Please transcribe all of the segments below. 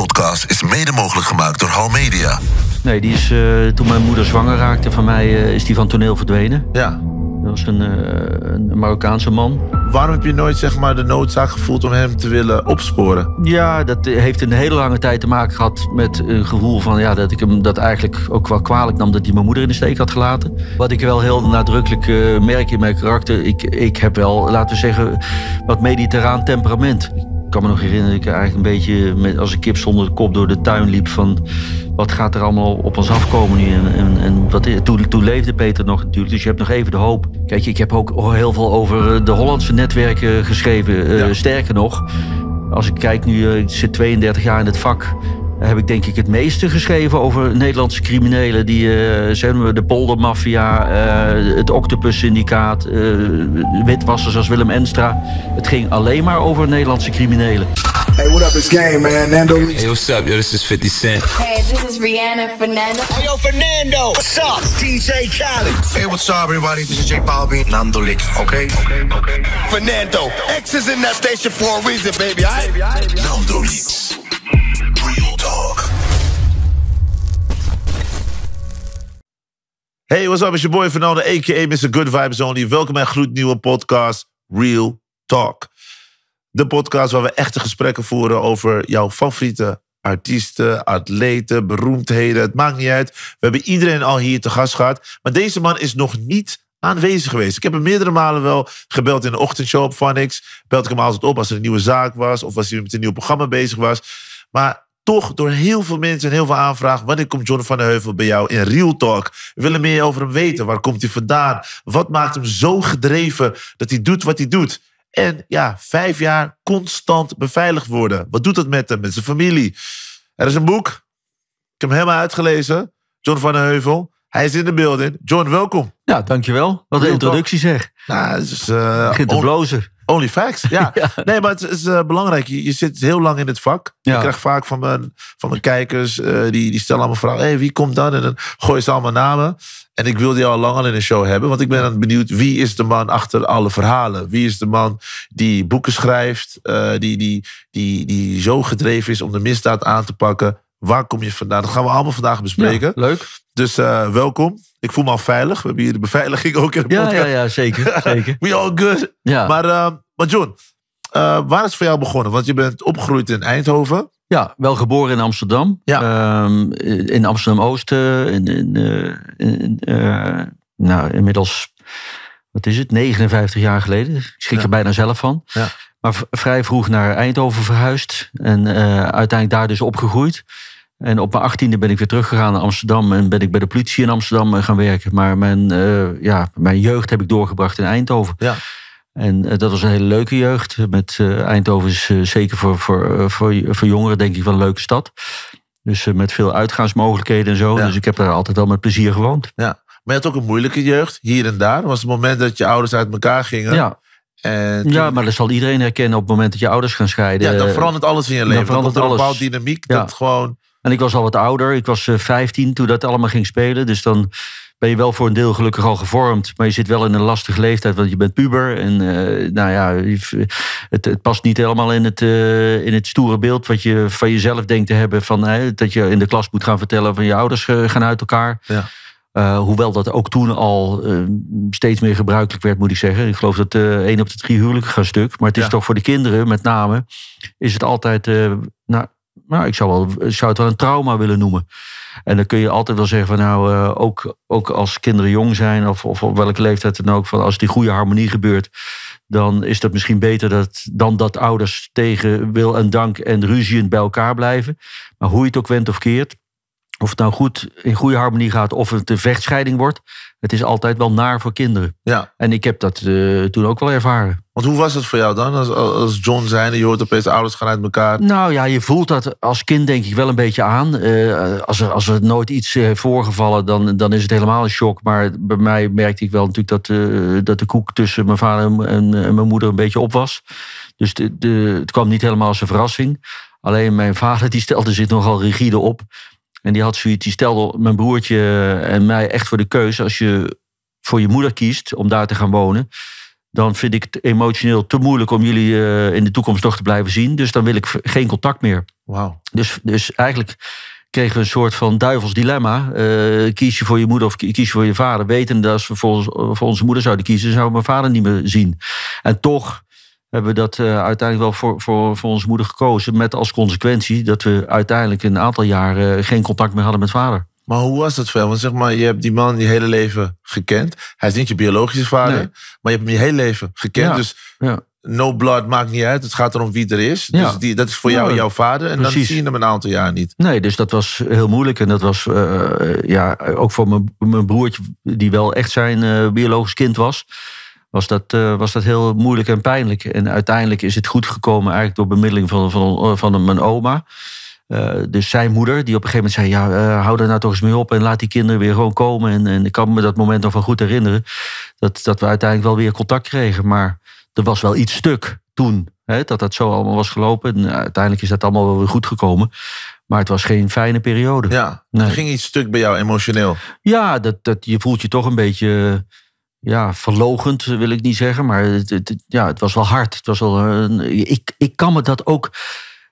podcast is mede mogelijk gemaakt door Hal Media. Nee, die is, eh, toen mijn moeder zwanger raakte van mij, eh, is die van toneel verdwenen. Ja. Dat was een, eh, een Marokkaanse man. Waarom heb je nooit zeg maar, de noodzaak gevoeld om hem te willen opsporen? Ja, dat heeft een hele lange tijd te maken gehad met een gevoel van ja, dat ik hem dat eigenlijk ook wel kwalijk nam dat hij mijn moeder in de steek had gelaten. Wat ik wel heel nadrukkelijk merk in mijn karakter, ik, ik heb wel, laten we zeggen, wat mediterraan temperament. Ik kan me nog herinneren dat ik eigenlijk een beetje met, als een kip zonder de kop door de tuin liep van wat gaat er allemaal op ons afkomen nu en, en, en wat, toen, toen leefde Peter nog natuurlijk, dus je hebt nog even de hoop. Kijk, ik heb ook heel veel over eh, de Hollandse netwerken geschreven. Eh. Sterker nog, als ik kijk nu, eh, ik zit 32 jaar in het vak. Heb ik denk ik het meeste geschreven over Nederlandse criminelen. Die eh, zijn we de poldermafia, eh, het octopus-syndicaat, eh, witwassers als Willem Enstra. Het ging alleen maar over Nederlandse criminelen. Hey, what up? It's Game, man. Nando Lee. Hey, what's up? Yo, this is 50 Cent. Hey, this is Rihanna Fernando. Hey, yo, Fernando. What's up? It's DJ Khaled. Hey, what's up, everybody? This is J Balvin. Nando Lee. Okay? Okay, okay. Fernando. X is in that station for a reason, baby. Aight? Nando Leaks. Talk. Hey, what's up? It's your boy Fernando, a.k.a. Mr. Good Vibes Only. Welkom bij gloednieuwe podcast, Real Talk. De podcast waar we echte gesprekken voeren over jouw favoriete artiesten, atleten, beroemdheden. Het maakt niet uit. We hebben iedereen al hier te gast gehad. Maar deze man is nog niet aanwezig geweest. Ik heb hem meerdere malen wel gebeld in de ochtendshow op Vanix. Belde ik hem altijd op als er een nieuwe zaak was... of als hij met een nieuw programma bezig was. Maar toch door heel veel mensen en heel veel aanvragen... wanneer komt John van der Heuvel bij jou in Real Talk? We willen meer over hem weten. Waar komt hij vandaan? Wat maakt hem zo gedreven dat hij doet wat hij doet? En ja, vijf jaar constant beveiligd worden. Wat doet dat met hem, met zijn familie? Er is een boek. Ik heb hem helemaal uitgelezen. John van der Heuvel. Hij is in de building. John, welkom. Ja, dankjewel. Wat een introductie zeg. Nou, het is eh, Begint te blozen. Only facts. Ja. Nee, maar het is eh, belangrijk. Je, je zit heel lang in het vak. Ja. Ik krijg vaak van mijn, van mijn kijkers, eh, die, die stellen allemaal vragen. Hey, wie komt dan? En dan gooien ze allemaal namen. En ik wil die al lang al in een show hebben. Want ik ben dan benieuwd, wie is de man achter alle verhalen? Wie is de man die boeken schrijft? eh, die, die, die, die zo gedreven is om de misdaad aan te pakken? Waar kom je vandaan? Dat gaan we allemaal vandaag bespreken. Ja, leuk. Dus eh, welkom. Ik voel me al veilig. We hebben hier de beveiliging ook in de Ja, podcast. ja, ja, zeker. zeker. We all good. Ja. Maar, eh, maar John, eh, waar is het voor jou begonnen? Want je bent opgegroeid in Eindhoven. Ja, wel geboren in Amsterdam. Ja. Ehm, in Amsterdam-Oosten. In, in, in, nou, inmiddels, wat is het, 59 jaar geleden. Ik schrik Ja. er bijna zelf van. Ja. Maar vrij vroeg naar Eindhoven verhuisd. En uiteindelijk daar dus opgegroeid. En op mijn achttiende ben ik weer teruggegaan naar Amsterdam. En ben ik bij de politie in Amsterdam eh, gaan werken. Maar mijn, eh, ja, mijn jeugd heb ik doorgebracht in Eindhoven. Ja. En eh, dat was een hele leuke jeugd. Met Eindhoven is zeker voor, voor, voor, voor jongeren denk ik wel een leuke stad. Dus met veel uitgaansmogelijkheden en zo. Ja. Dus ik heb daar altijd wel met plezier gewoond. Ja. Maar je had ook een moeilijke jeugd, hier en daar. was het moment dat je ouders uit elkaar gingen. Ja, En ja, maar dat zal iedereen herkennen op het moment dat je ouders gaan scheiden. ja, dan verandert alles in je leven. Dan, verandert er een bepaalde dynamiek. Ja. Dat gewoon... En ik was al wat ouder. Ik was eh, 15 toen dat allemaal ging spelen. Dus dan ben je wel voor een deel gelukkig al gevormd. Maar je zit wel in een lastige leeftijd, want je bent puber. En eh, nou ja, het, het past niet helemaal in het, eh, in het stoere beeld wat je van jezelf denkt te hebben. Van, eh, dat je in de klas moet gaan vertellen van je ouders eh, gaan uit elkaar. Ja. Eh, hoewel dat ook toen al eh, steeds meer gebruikelijk werd, moet ik zeggen. Ik geloof dat eh één op de drie huwelijken gaan stuk. Maar het is Ja. toch voor de kinderen, met name, is het altijd... eh, nou, nou, ik zou, wel, zou het wel een trauma willen noemen. En dan kun je altijd wel zeggen van nou, eh, ook, ook als kinderen jong zijn, of, of op welke leeftijd dan ook, van als die goede harmonie gebeurt, dan is dat misschien beter dat, dan dat ouders tegen wil en dank en ruziend bij elkaar blijven. Maar hoe je het ook went of keert, of het nou goed in goede harmonie gaat of het een vechtscheiding wordt, het is altijd wel naar voor kinderen. Ja. En ik heb dat eh, toen ook wel ervaren. Want hoe was het voor jou dan? Als, als John en je hoort opeens ouders gaan uit elkaar. Nou ja, je voelt dat als kind denk ik wel een beetje aan. Eh, als, er, als er nooit iets heeft voorgevallen, dan, dan is het helemaal een shock. Maar bij mij merkte ik wel natuurlijk dat, dat de koek tussen mijn vader en, en, en mijn moeder een beetje op was. Dus de, de, het kwam niet helemaal als een verrassing. Alleen mijn vader die stelde zich nogal rigide op. En die had zoiets, die stelde mijn broertje en mij echt voor de keuze. Als je voor je moeder kiest om daar te gaan wonen, dan vind ik het emotioneel te moeilijk om jullie eh, in de toekomst nog te blijven zien. Dus dan wil ik geen contact meer. Wauw. Dus, dus eigenlijk kregen we een soort van duivels dilemma. Eh, kies je voor je moeder of kies je voor je vader? Wetende dat als we voor, ons- voor onze moeder zouden kiezen, zou mijn vader niet meer zien. En toch hebben we dat eh, uiteindelijk wel voor, voor, voor onze moeder gekozen. Met als consequentie dat we uiteindelijk een aantal jaar eh, geen contact meer hadden met vader. Maar hoe was dat voor? Want zeg maar, je hebt die man je hele leven gekend. Hij is niet je biologische vader, Nee. maar je hebt hem je hele leven gekend. Ja. Dus Ja. no blood maakt niet uit. Het gaat erom wie er is. Ja. Dus die, dat is voor jou jouw vader. En dan zie je hem een aantal jaar niet. Nee, dus dat was heel moeilijk. En dat was eh, ja, ook voor mijn, mijn broertje, die wel echt zijn biologisch kind was, was dat, eh, was dat heel moeilijk en pijnlijk. En uiteindelijk is het goed gekomen eigenlijk door bemiddeling van, van, van mijn oma. Eh, dus zijn moeder, die op een gegeven moment zei: ja, eh, hou er nou toch eens mee op en laat die kinderen weer gewoon komen. En, en ik kan me dat moment nog wel goed herinneren. Dat, dat we uiteindelijk wel weer contact kregen. Maar er was wel iets stuk toen. Hè, dat dat zo allemaal was gelopen. En uiteindelijk is dat allemaal wel weer goed gekomen. Maar het was geen fijne periode. Ja, Nee. er ging iets stuk bij jou emotioneel. Ja, dat, dat, je voelt je toch een beetje ja, verlogend, wil ik niet zeggen. Maar het, het- ja, het was wel hard. Het was wel, eh, ik, ik kan me dat ook,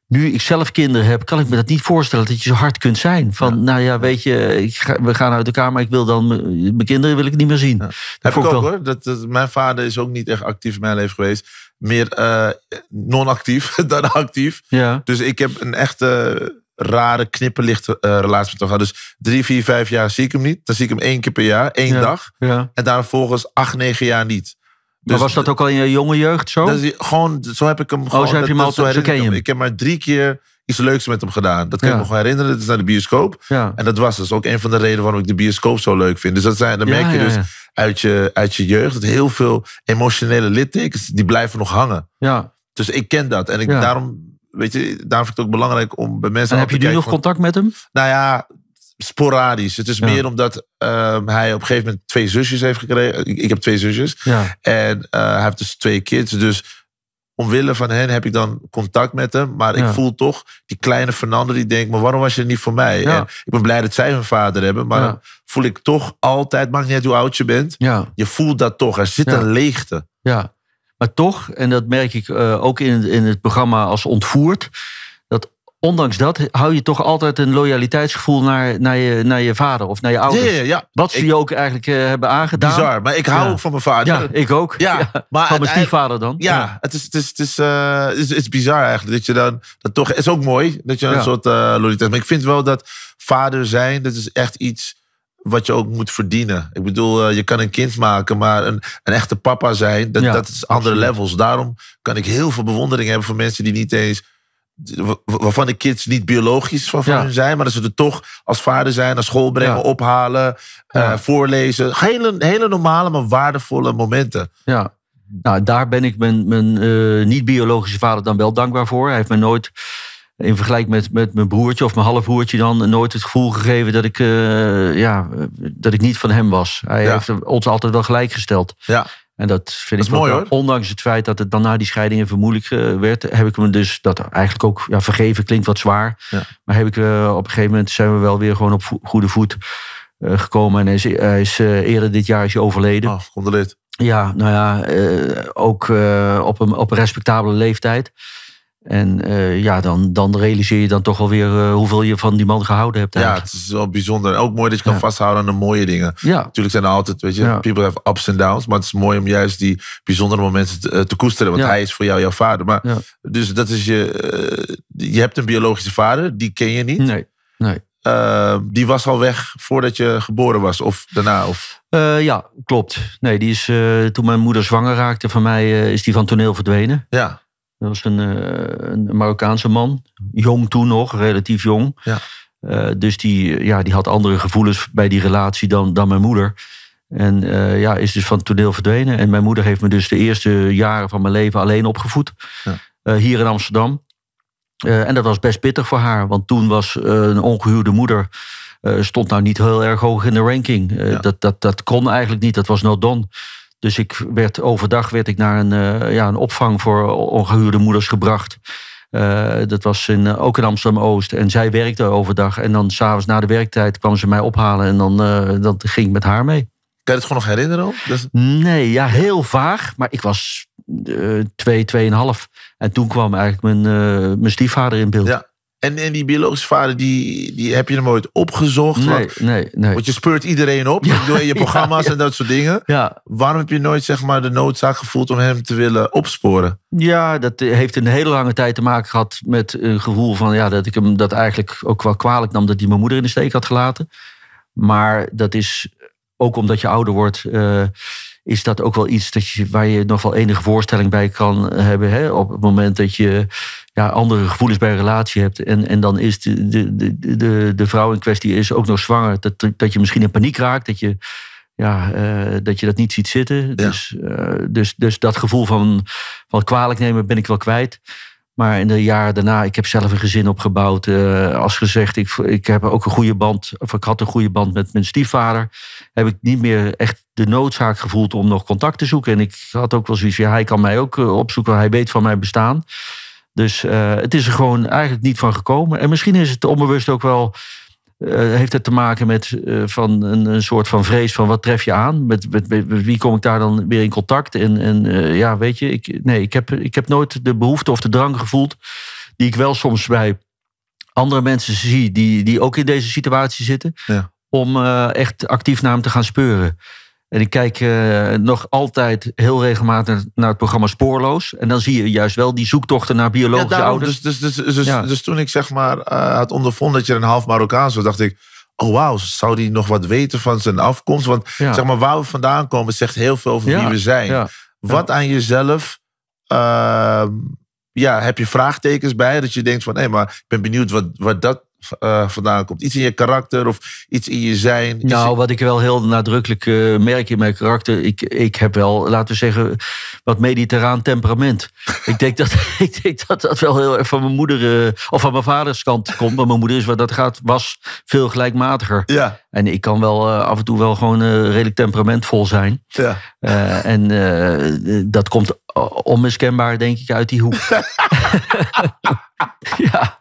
nu ik zelf kinderen heb, kan ik me dat niet voorstellen dat je zo hard kunt zijn. Van, nou ja, weet je, ik ga- we gaan uit elkaar, maar ik wil dan, mijn kinderen wil ik niet meer zien. Dat Heb ik ook wel- hoor. Dat, dat- mijn vader is ook niet echt actief in mijn leven geweest. Meer eh, non-actief dan actief. Ja, Dus ik heb een echte rare knipperlichte eh, relatie met hem gehad. Dus drie, vier, vijf jaar zie ik hem niet. Dan zie ik hem één keer per jaar, één Ja. dag. ja. En daar volgens acht, negen jaar niet. Maar Dus was dat ook al in je jonge jeugd zo? dat is gewoon, zo heb ik hem gewoon. Oh, zo heb je hem dat- altijd- zo herinner ken je ik hem. Ik heb maar drie keer iets leuks met hem gedaan. Dat kan Ja. ik me gewoon herinneren. Dat is naar de bioscoop. ja. En dat was dus ook een van de redenen waarom ik de bioscoop zo leuk vind. Dus dat zijn, dan Ja, merk je dus. Uit, je, uit je jeugd dat heel veel emotionele littekens, die blijven nog hangen. ja. Dus ik ken dat. En ik, daarom, weet je, daarom vind ik het ook belangrijk om bij mensen En heb je nu nog van- contact met hem? Nou ja, sporadisch. Het is Ja. meer omdat ehm, hij op een gegeven moment twee zusjes heeft gekregen. Ik, ik heb twee zusjes. Ja, En eh, hij heeft dus twee kids. Dus omwille van hen heb ik dan contact met hem. Maar ik voel toch die kleine Fernando die denkt... maar waarom was je er niet voor mij? En ik ben blij dat zij hun vader hebben. Maar dan voel ik toch altijd... maakt niet uit hoe oud je bent. Je voelt dat toch. Er zit een leegte. Ja, maar toch, en dat merk ik eh, ook in, het- in het programma als ontvoerd, dat ondanks dat hou je toch altijd een loyaliteitsgevoel naar, naar, je, naar je vader of naar je ouders. ja, ja. Wat ze Ik- je ook eigenlijk eh, hebben aangedaan. Bizar. Maar ik hou ook van mijn vader. Ja, ik ook. Ja, maar van mijn stiefvader dan. Ja, het is, het is, het is, eh, het is, het is bizar eigenlijk. Dat je dan, dat toch, het is ook mooi dat je een soort loyaliteit. Maar ik vind wel dat vader zijn, dat is echt iets wat je ook moet verdienen. Ik bedoel, eh, je kan een kind maken, maar een, een echte papa zijn, dat, Ja, dat is andere absoluut. levels. Daarom kan ik heel veel bewondering hebben voor mensen die niet eens wa- waarvan de kids niet biologisch van, Ja. hun zijn, maar dat ze er toch als vader zijn, naar school brengen, Ja. ophalen, eh, voorlezen. Hele, hele normale, maar waardevolle momenten. Ja. Nou, daar ben ik mijn, mijn eh, niet-biologische vader dan wel dankbaar voor. Hij heeft me nooit, in vergelijking met, met mijn broertje of mijn halfbroertje dan, nooit het gevoel gegeven dat ik, eh, ja, dat ik niet van hem was. Hij Ja. heeft ons altijd wel gelijk gesteld. Ja. En dat vind Dat ik mooi, wel- hoor. Ondanks het feit dat het dan na die scheiding even moeilijk eh, werd, heb ik hem dus dat eigenlijk ook ja, vergeven klinkt wat zwaar. Ja. Maar heb ik eh, op een gegeven moment zijn we wel weer gewoon op vo- goede voet gekomen. En hij is, hij is eerder dit jaar is hij overleden. Oh. Ja, nou ja, ook op, een, op een respectabele leeftijd. En eh, ja, dan, dan realiseer je dan toch wel weer eh, hoeveel je van die man gehouden hebt. Ja, eigenlijk. het is wel bijzonder. En Ook mooi dat je kan Ja. vasthouden aan de mooie dingen. Ja, Natuurlijk zijn er altijd, weet je, Ja. people have ups en downs. Maar het is mooi om juist die bijzondere momenten te, eh, te koesteren. Want Ja. hij is voor jou jouw vader. Maar, Ja. Dus dat is je, je hebt een biologische vader, die ken je niet. nee. nee. Die was al weg voordat je geboren was. Of daarna. Of, ja, klopt. Nee, die is, toen mijn moeder zwanger raakte van mij, is die van toneel verdwenen. ja, Dat was een, eh, een Marokkaanse man. Jong toen nog, relatief jong. Ja. Eh, dus die, ja, die had andere gevoelens bij die relatie dan, dan mijn moeder. En eh, ja, is dus van het toneel verdwenen. En mijn moeder heeft me dus de eerste jaren van mijn leven alleen opgevoed. Ja. Eh, hier in Amsterdam. Eh, en dat was best pittig voor haar. Want toen was eh, een ongehuwde moeder... eh, stond nou niet heel erg hoog in de ranking. Eh, Ja. dat, dat, dat kon eigenlijk niet. Dat was no done. Dus ik werd overdag werd ik naar een, eh, ja, een opvang voor ongehuwde moeders gebracht. Eh, dat was in, eh, ook in Amsterdam-Oost. En zij werkte overdag. En dan s'avonds na de werktijd kwam ze mij ophalen. En dan, dan ging ik met haar mee. kan je het gewoon nog herinneren? is- Nee, ja, heel vaag. Maar ik was twee, tweeënhalf. En toen kwam eigenlijk mijn, mijn stiefvader in beeld. Ja. En, en die biologische vader, die, die heb je hem ooit opgezocht? Nee, Want, nee, nee. want je speurt iedereen op. Ja, in je programma's ja. en dat soort dingen. Ja, Waarom heb je nooit zeg maar, de noodzaak gevoeld om hem te willen opsporen? Ja, dat heeft een hele lange tijd te maken gehad met een gevoel van ja, dat ik hem dat eigenlijk ook wel kwalijk nam dat hij mijn moeder in de steek had gelaten. Maar dat is ook omdat je ouder wordt, eh, is dat ook wel iets dat je, waar je nog wel enige voorstelling bij kan hebben. Hè? Op het moment dat je ja, andere gevoelens bij een relatie hebt. En, en dan is de, de, de, de, vrouw in kwestie is ook nog zwanger. Dat, dat je misschien in paniek raakt. Dat je ja, eh, dat je dat niet ziet zitten. Dus, eh, dus, dus dat gevoel van, van kwalijk nemen ben ik wel kwijt. Maar in de jaren daarna, ik heb zelf een gezin opgebouwd. eh, als gezegd, ik, ik heb ook een goede band, of ik had een goede band met mijn stiefvader. Heb ik niet meer echt de noodzaak gevoeld om nog contact te zoeken. En ik had ook wel zoiets van, ja, hij kan mij ook eh, opzoeken. Hij weet van mijn bestaan. Dus eh, het is er gewoon eigenlijk niet van gekomen. En misschien is het onbewust ook wel eh, heeft het te maken met eh, van een, een soort van vrees van wat tref je aan? Met, met, met- met wie kom ik daar dan weer in contact? En, en eh, ja, weet je, ik, nee, ik, heb, ik heb nooit de behoefte of de drang gevoeld die ik wel soms bij andere mensen zie die, die ook in deze situatie zitten, Ja. om echt actief naar hem te gaan speuren. En ik kijk eh, nog altijd heel regelmatig naar het programma Spoorloos. En dan zie je juist wel die zoektochten naar biologische daarom. ouders. Dus, dus, dus, dus, Ja. dus toen ik zeg maar eh, had ondervonden dat je een half Marokkaans was, dacht ik, oh wauw, zou die nog wat weten van zijn afkomst? Want Ja. zeg maar, waar we vandaan komen zegt heel veel over wie we zijn. Wat aan jezelf, ehm, ja, heb je vraagtekens bij? Dat je denkt van, hé, maar ik ben benieuwd wat, wat dat eh, vandaan komt. Iets in je karakter of iets in je zijn. Nou, in- wat ik wel heel nadrukkelijk eh, merk in mijn karakter. Ik, ik heb wel, laten we zeggen, wat mediterraan temperament. ik, denk dat, ik denk dat dat wel heel erg van mijn moeder eh, of van mijn vaders kant komt. Maar mijn moeder is wat dat gaat, was veel gelijkmatiger. ja, En ik kan wel af en toe wel gewoon redelijk temperamentvol zijn. ja. En dat komt onmiskenbaar, denk ik, uit die hoek. ja,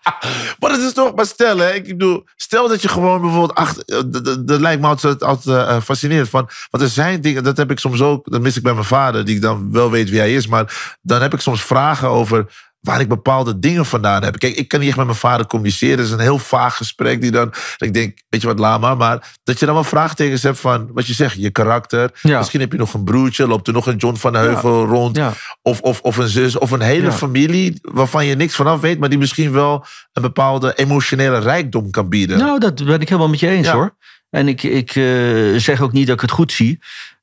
Maar het is toch, maar stel hè, ik bedoel, stel dat je gewoon bijvoorbeeld achter, eh, dat- dat dat lijkt me altijd, altijd eh, fascinerend van, want er zijn dingen, dat heb ik soms ook, dat mis ik bij mijn vader, die ik dan wel weet wie hij is, maar dan heb ik soms vragen over waar ik bepaalde dingen vandaan heb. Kijk, ik kan niet echt met mijn vader communiceren, het is een heel vaag gesprek die dan, ik denk, weet je wat, lama, maar dat je dan wel vraagtekens hebt van, wat je zegt, je karakter, Ja. misschien heb je nog een broertje, loopt er nog een John van Heuvel rond, ja. of, of, of een zus, of een hele familie waarvan je niks vanaf weet, maar die misschien wel een bepaalde emotionele rijkdom kan bieden. Nou, dat ben ik helemaal met je eens hoor. En ik, ik eh, zeg ook niet dat ik het goed zie.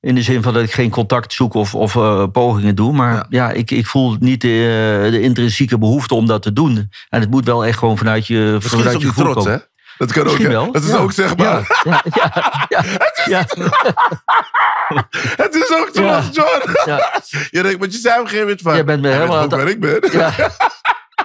In de zin van dat ik geen contact zoek of, of eh, pogingen doe. Maar Ja. ja, ik, ik voel niet de, eh, de intrinsieke behoefte om dat te doen. En het moet wel echt gewoon vanuit je, Misschien is vanuit het je trots, hè? Dat kan ook, Misschien hè? wel. Dat is Ja. ook, zeg maar. Ja, ja, ja, ja, Het is ook trots, John. Je denkt, want je zei op een gegeven moment van... Jij bent me "Jij helemaal waar ik ben.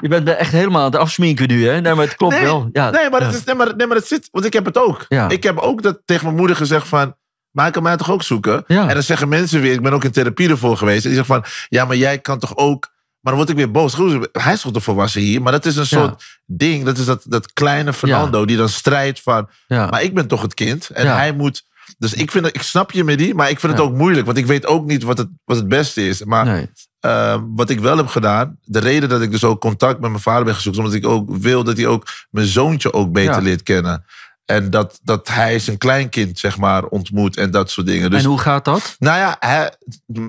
Je bent echt helemaal aan het afsminken nu, hè? Nee, maar het klopt Nee, wel. Ja, nee, maar het is, nee, maar, nee, maar het zit... Want ik heb het ook. Ja. Ik heb ook dat tegen mijn moeder gezegd van... Maar hij kan mij toch ook zoeken? Ja. En dan zeggen mensen weer... Ik ben ook in therapie ervoor geweest. En die zeggen van... Ja, maar jij kan toch ook... Maar dan word ik weer boos. Hij is toch de volwassen hier? Maar dat is een Ja. soort ding. Dat is dat, dat kleine Fernando die dan strijdt van... Maar ik ben toch het kind. En hij moet... Dus ik, vind, dat- ik snap je met die, maar ik vind het ook moeilijk. Want ik weet ook niet wat het, wat het beste is. Maar Nee. eh, wat ik wel heb gedaan... De reden dat ik dus ook contact met mijn vader ben gezocht... is omdat ik ook wil dat hij ook mijn zoontje ook beter leert kennen. En dat, dat hij zijn kleinkind, zeg maar, ontmoet en dat soort dingen. Dus en hoe gaat dat? nou ja, hij,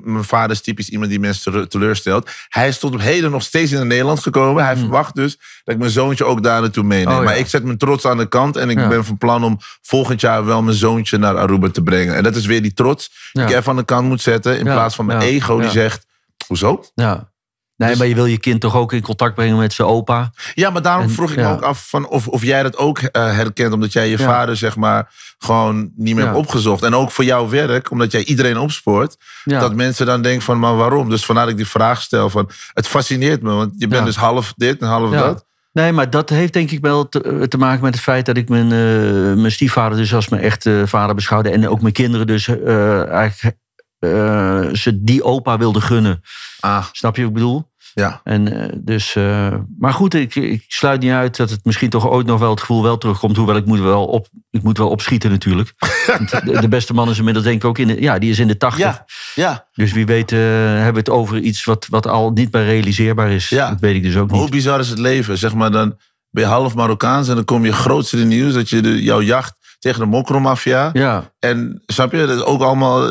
mijn vader is typisch iemand die mensen tele- teleurstelt. Hij is tot op heden nog steeds in Nederland gekomen. Hij verwacht dus dat ik mijn zoontje ook daar naartoe meeneem. Hmm. Oh, ja. Maar ik zet mijn trots aan de kant. En ik Ja. ben van plan om volgend jaar wel mijn zoontje naar Aruba te brengen. En dat is weer die trots Ja. die ik even aan de kant moet zetten. In plaats van mijn ego die zegt, hoezo? Ja. Nee, Dus- maar je wil je kind toch ook in contact brengen met zijn opa? Ja, maar daarom En- vroeg ik ja. me ook af van of, of jij dat ook eh, herkent. Omdat jij je Ja. vader, zeg maar, gewoon niet meer hebt opgezocht. En ook voor jouw werk, omdat jij iedereen opspoort. Dat mensen dan denken van, maar waarom? Dus vandaar dat ik die vraag stel van, het fascineert me. Want je bent dus half dit en half dat. Nee, maar dat heeft denk ik wel te, te maken met het feit dat ik mijn, eh, mijn stiefvader dus als mijn echte vader beschouwde. En ook mijn kinderen dus eh, eigenlijk eh, ze die opa wilde gunnen. Ah, Snap je wat ik bedoel? ja. En eh, dus, eh, maar goed, ik, ik sluit niet uit dat het misschien toch ooit nog wel het gevoel wel terugkomt. Hoewel ik moet wel, op, ik moet wel opschieten natuurlijk. De, de beste man is inmiddels denk ik ook in de, ja, die is in de tachtig. Ja, ja. Dus wie weet hebben we het over iets wat, wat al niet meer realiseerbaar is. Ja. Dat weet ik dus ook Maar hoe niet. bizar is het leven? Zeg maar dan ben je half Marokkaans en dan kom je grootste nieuws dat je de, jouw jacht tegen de mokromafia. Ja, En snap je, dat is ook allemaal.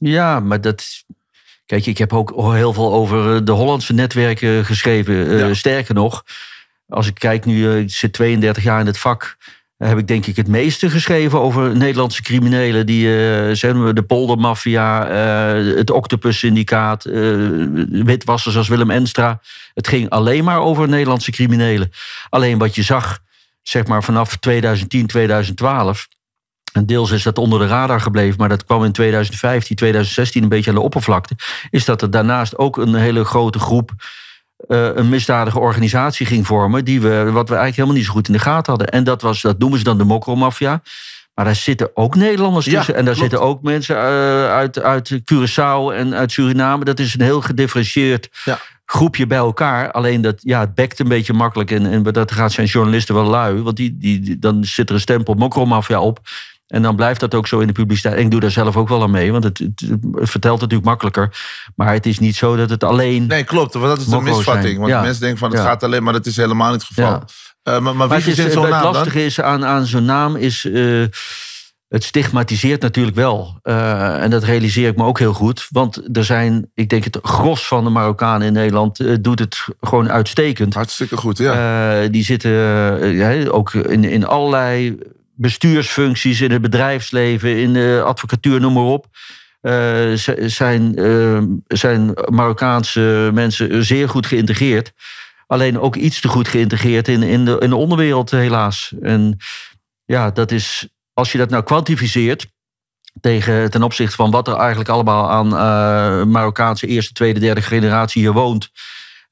Eh, Ja, maar dat. Kijk, ik heb ook heel veel over eh, de Hollandse netwerken geschreven. Eh. Sterker nog, als ik kijk nu, eh, ik zit 32 jaar in het vak. eh, Heb ik denk ik het meeste geschreven over Nederlandse criminelen. Die eh, zijn we de poldermafia, eh, het octopus-syndicaat, eh, witwassers als Willem Enstra. Het ging alleen maar over Nederlandse criminelen. Alleen wat je zag, zeg maar vanaf 2010, 2012. En deels is dat onder de radar gebleven, maar dat kwam in 2015, 2016 een beetje aan de oppervlakte. Is dat er daarnaast ook een hele grote groep eh, een misdadige organisatie ging vormen. Die we, wat we eigenlijk helemaal niet zo goed in de gaten hadden. En dat, was, dat noemen ze dan de mokromafia. Maar daar zitten ook Nederlanders Ja, tussen. En daar klopt. zitten ook mensen eh, uit, uit Curaçao en uit Suriname. Dat is een heel gedifferentieerd Ja. groepje bij elkaar. Alleen dat, ja, het bekt een beetje makkelijk. En, en dat gaat zijn journalisten wel lui. Want die, die, die- dan zit er een stempel mokromafia op. En dan blijft dat ook zo in de publiciteit. En ik doe daar zelf ook wel aan mee. Want het, het, het vertelt natuurlijk makkelijker. Maar het is niet zo dat het alleen... Nee, klopt. Want dat is Mokro's misvatting. zijn. Want Ja. mensen denken van het Ja. gaat alleen, maar dat is helemaal niet het geval. Ja. Eh, maar, maar wie Maar het, is, het lastige is aan, aan zo'n naam is... eh, het stigmatiseert natuurlijk wel. Eh, en dat realiseer ik me ook heel goed. Want er zijn, ik denk het gros van de Marokkanen in Nederland... doet het gewoon uitstekend. Hartstikke goed, ja. Die zitten ook in, in allerlei bestuursfuncties... in het bedrijfsleven, in de advocatuur, noem maar op. Eh, zijn, eh, zijn Marokkaanse mensen zeer goed geïntegreerd. Alleen ook iets te goed geïntegreerd in, in, de, in de onderwereld, helaas. En ja, dat is, als je dat nou kwantificeert tegen, ten opzichte van wat er eigenlijk allemaal aan eh, Marokkaanse eerste, tweede, derde generatie hier woont.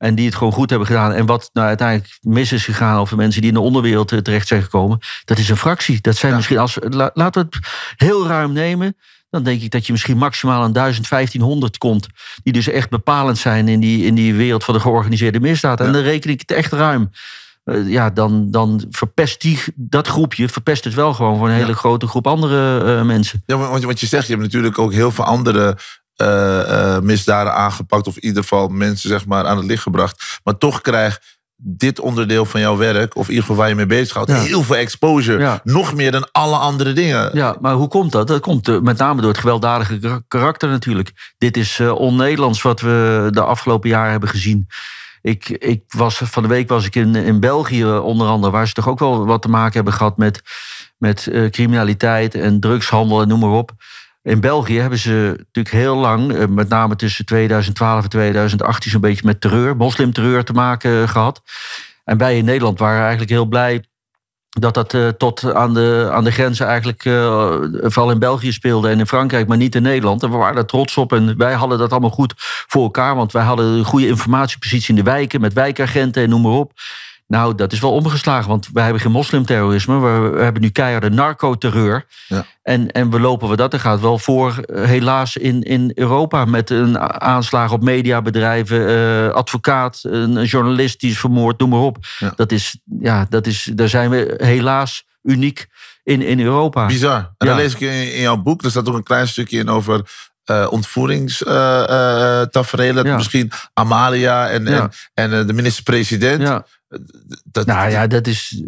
En die het gewoon goed hebben gedaan. En wat nou uiteindelijk mis is gegaan over mensen die in de onderwereld eh, terecht zijn gekomen. Dat is een fractie. Dat zijn Ja. misschien, als, la- laten we het heel ruim nemen. Dan denk ik dat je misschien maximaal aan 1000, 1500 komt. Die dus echt bepalend zijn in die, in die wereld van de georganiseerde misdaad. En dan reken ik het echt ruim. Eh, ja, dan, dan verpest die, dat groepje verpest het wel gewoon voor een hele Ja. grote groep andere eh, mensen. Ja, want want je zegt, je hebt natuurlijk ook heel veel andere misdaden aangepakt. Of in ieder geval mensen zeg maar, aan het licht gebracht. Maar toch krijgt dit onderdeel van jouw werk, of in ieder geval waar je mee bezighoudt, Ja. heel veel exposure. Ja. Nog meer dan alle andere dingen. Ja, maar hoe komt dat? Dat komt eh, met name door het gewelddadige kar- karakter natuurlijk. Dit is eh, on-Nederlands wat we de afgelopen jaren hebben gezien. Ik, ik was, van de week was ik in, in België onder andere... waar ze toch ook wel wat te maken hebben gehad met, met eh, criminaliteit en drugshandel en noem maar op. In België hebben ze natuurlijk heel lang, eh, met name tussen 2012 en 2018... zo'n beetje met terreur, moslimterreur te maken eh, gehad. En wij in Nederland waren eigenlijk heel blij dat dat eh, tot aan de, aan de grenzen eigenlijk vooral in België speelde en in Frankrijk, maar niet in Nederland. En we waren daar trots op en wij hadden dat allemaal goed voor elkaar, want wij hadden een goede informatiepositie in de wijken met wijkagenten en noem maar op. Nou, dat is wel omgeslagen, want wij hebben geen moslimterrorisme, we, we hebben nu keiharde narcoterreur. Ja. En, en we lopen we dat, er gaat wel voor, eh, helaas, in, in Europa met een aanslag op mediabedrijven, eh, advocaat, een, journalist die is vermoord, noem maar op. Ja. Dat is, ja, dat is, daar zijn we helaas uniek in, in Europa. Bizar. En Ja. dan lees ik in, in jouw boek, er staat ook een klein stukje in over. Ja. Misschien Amalia en, Ja. en, en de minister-president. Ja. Dat, Nou ja, dat is.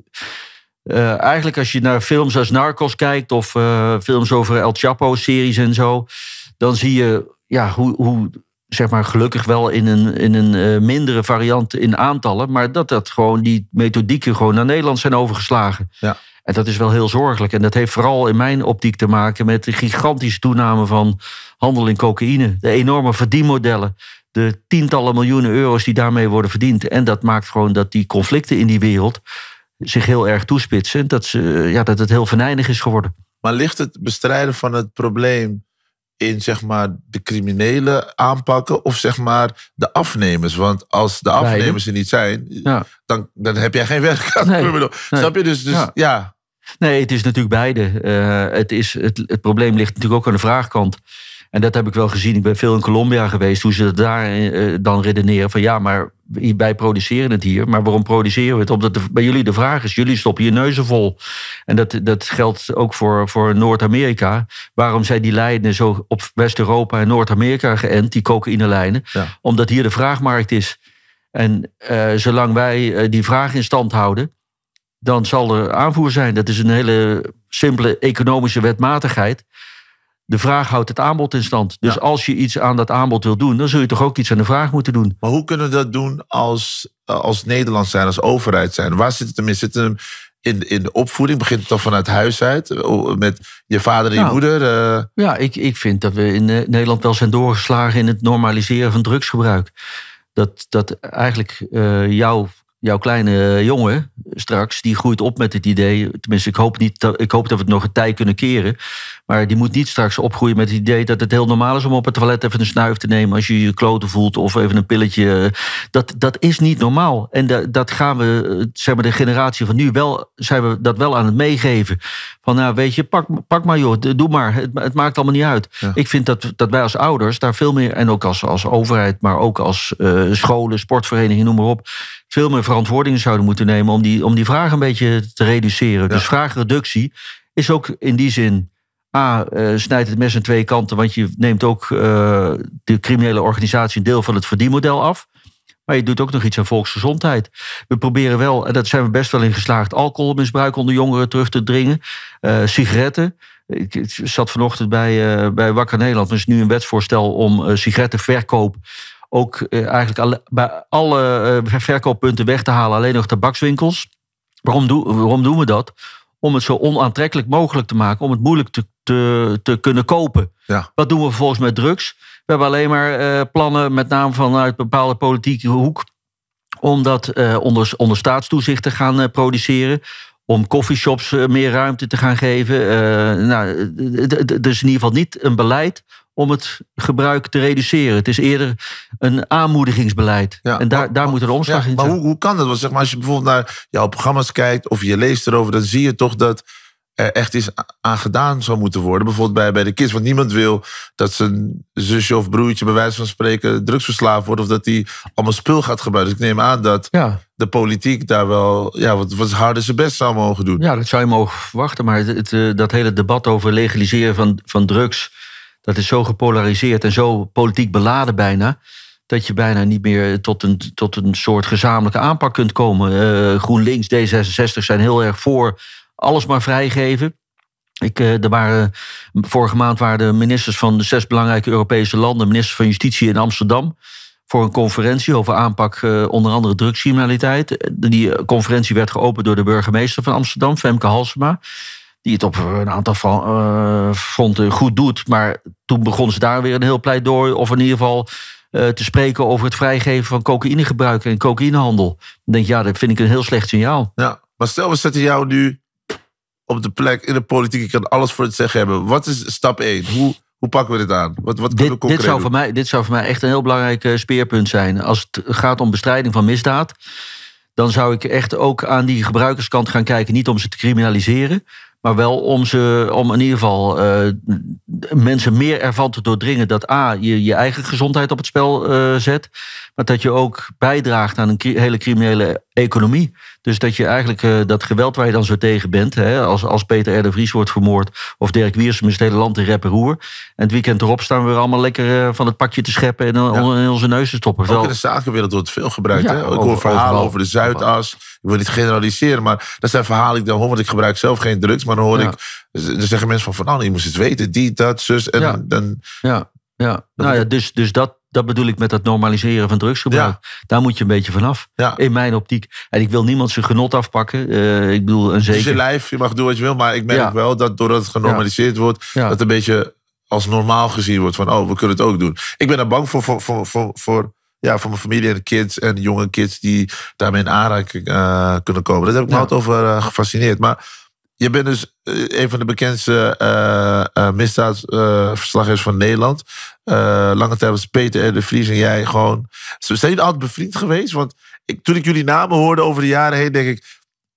eh, eigenlijk als je naar films als Narcos kijkt of eh, films over El Chapo-series en zo, dan zie je ja, hoe, hoe zeg maar, gelukkig wel in een, in een eh, mindere variant in aantallen, maar dat dat gewoon die methodieken gewoon naar Nederland zijn overgeslagen. Ja. En dat is wel heel zorgelijk. En dat heeft vooral in mijn optiek te maken met de gigantische toename van handel in cocaïne. De enorme verdienmodellen. De tientallen miljoenen euro's die daarmee worden verdiend. En dat maakt gewoon dat die conflicten in die wereld zich heel erg toespitsen. Dat, ze, ja, dat het heel venijnig is geworden. Maar ligt het bestrijden van het probleem in zeg maar, de criminelen aanpakken of zeg maar, de afnemers? Want als de afnemers er niet zijn, Ja. dan, dan heb jij geen werk. Nee, Ik bedoel, nee. Snap je? Dus, dus ja. Ja. Nee, het is natuurlijk beide. Eh, het, is, het, het probleem ligt natuurlijk ook aan de vraagkant. En dat heb ik wel gezien. Ik ben veel in Colombia geweest. Hoe ze daar eh, dan redeneren van ja, maar wij produceren het hier. Maar waarom produceren we het? Omdat de- bij jullie de vraag is. Jullie stoppen je neuzen vol. En dat, dat geldt ook voor, voor Noord-Amerika. Waarom zijn die lijnen zo op West-Europa en Noord-Amerika geënt, die cocaïnelijnen? Ja. Omdat hier de vraagmarkt is. En eh, zolang wij eh, die vraag in stand houden, dan zal er aanvoer zijn. Dat is een hele simpele economische wetmatigheid. De vraag houdt het aanbod in stand. Dus Ja. als je iets aan dat aanbod wil doen, dan zul je toch ook iets aan de vraag moeten doen. Maar hoe kunnen we dat doen als, als Nederland zijn, als overheid zijn? Waar zit het hem in? Zit het hem in, in de opvoeding? Begint het toch vanuit huis uit? Met je vader en je Nou. moeder? eh, Ja, ik, ik vind dat we in eh, Nederland wel zijn doorgeslagen in het normaliseren van drugsgebruik. Dat, dat eigenlijk eh, jouw, jouw kleine jongen straks, die groeit op met het idee. Tenminste, ik hoop, niet, dat- ik hoop dat we het nog een tijd kunnen keren. Maar die moet niet straks opgroeien met het idee dat het heel normaal is om op het toilet even een snuif te nemen als je je kloten voelt of even een pilletje. Dat, dat is niet normaal. En da- dat gaan we, zeg maar, de generatie van nu wel, zijn we dat wel aan het meegeven. Van nou, weet je, pak, pak maar joh, doe maar. Het, het maakt allemaal niet uit. Ja. Ik vind dat, dat wij als ouders daar veel meer, en ook als, als overheid, maar ook als eh, scholen, sportverenigingen, noem maar op, veel meer verantwoording zouden moeten nemen om die, om die vraag een beetje te reduceren. Dus vraagreductie is ook in die zin. A, eh, snijdt het mes aan twee kanten, want je neemt ook eh, de criminele organisatie een deel van het verdienmodel af. Maar je doet ook nog iets aan volksgezondheid. We proberen wel, en dat zijn we best wel in geslaagd, alcoholmisbruik onder jongeren terug te dringen. Eh, sigaretten. Ik ik zat vanochtend bij, bij Wakker Nederland. Er is nu een wetsvoorstel om sigarettenverkoop ook eh, eigenlijk alle, bij alle eh, verkooppunten weg te halen. Alleen nog tabakswinkels. Waarom, doe, waarom doen we dat? Om het zo onaantrekkelijk mogelijk te maken. Om het moeilijk te, te, te kunnen kopen. Ja. Wat doen we vervolgens met drugs? We hebben alleen maar eh, plannen, met name vanuit een bepaalde politieke hoek. Om dat onder, onder staatstoezicht te gaan produceren. Om coffeeshops meer ruimte te gaan geven. Nou, dus in ieder geval niet een beleid om het gebruik te reduceren. Het is eerder een aanmoedigingsbeleid. Ja, en daar, maar- daar moet er omslag Ja, in maar zijn. hoe, hoe kan dat? Want zeg maar, als je bijvoorbeeld naar jouw programma's kijkt of je leest erover, dan zie je toch dat er echt iets a- aan gedaan zou moeten worden. Bijvoorbeeld bij, bij de kids. Want niemand wil dat zijn zusje of broertje, bij wijze van spreken, drugsverslaafd wordt. Of dat hij allemaal spul gaat gebruiken. Dus ik neem aan dat Ja, de politiek daar wel ja, wat, wat harder zijn best zou mogen doen. ja, dat zou je mogen verwachten. Maar het, het, eh, dat hele debat over legaliseren van, van drugs... dat is zo gepolariseerd en zo politiek beladen bijna... dat je bijna niet meer tot een, tot een soort gezamenlijke aanpak kunt komen. Eh, GroenLinks, D66 zijn heel erg voor alles maar vrijgeven. Ik, eh, er waren, vorige maand waren de ministers van de zes belangrijke Europese landen... ministers van Justitie in Amsterdam... voor een conferentie over aanpak eh, onder andere drugscriminaliteit. Die conferentie werd geopend door de burgemeester van Amsterdam, Femke Halsema... die het op een aantal van, eh, fronten goed doet. Maar toen begon ze daar weer een heel pleidooi... of in ieder geval eh, te spreken over het vrijgeven van cocaïnegebruik en cocaïnehandel. Dan denk je, ja, dat vind ik een heel slecht signaal. Ja, maar stel we zetten jou nu op de plek in de politiek. Je kan alles voor het zeggen hebben. Wat is stap 1? Hoe, hoe pakken we dit aan? Wat, wat kunnen we Dit, dit, zou doen? voor mij, dit zou voor mij echt een heel belangrijk eh, speerpunt zijn. Als het gaat om bestrijding van misdaad, dan zou ik echt ook aan die gebruikerskant gaan kijken. Niet om ze te criminaliseren, maar wel om, ze, om in ieder geval eh, mensen meer ervan te doordringen dat A, je je eigen gezondheid op het spel eh, zet. Maar dat je ook bijdraagt aan een hele criminele economie. Dus dat je eigenlijk eh, dat geweld waar je dan zo tegen bent, hè, als, als Peter R. de Vries wordt vermoord of Dirk Wiersum is het hele land in rep en roer. En het weekend erop staan we weer allemaal lekker eh, van het pakje te scheppen en dan Ja. in onze neus te stoppen. Ook Terwijl- in de zakenwereld wordt veel gebruikt. Ja, hè? Ik hoor over- verhalen overal. over de Zuidas. Ik wil niet generaliseren, maar dat zijn verhalen die ik dan hoor. Want ik gebruik zelf geen drugs. Maar dan hoor Ja. ik... Er zeggen mensen van, van nou, je moest het weten. Die, dat, zus. En Ja. dan... Ja, ja. Nou ja, dus, dus dat, dat bedoel ik met dat normaliseren van drugsgebruik. Daar moet je een beetje vanaf, Ja. in mijn optiek. En ik wil niemand zijn genot afpakken. Eh, ik bedoel, een Het is je zeker... lijf, je mag doen wat je wil. Maar ik merk Ja. wel dat doordat het genormaliseerd wordt... Dat het een beetje als normaal gezien wordt. Van, oh, we kunnen het ook doen. Ik ben daar bang voor, voor, voor, voor, voor, ja, voor mijn familie en kids en jonge kids... die daarmee in aanraking eh, kunnen komen. Dat heb ik me altijd over eh, gefascineerd. Maar je bent dus eh, een van de bekendste uh, misdaadverslaggevers van Nederland. Lange tijd was Peter R. de Vries en jij gewoon... Zijn jullie altijd bevriend geweest? Want ik, toen ik jullie namen hoorde over de jaren heen, denk ik...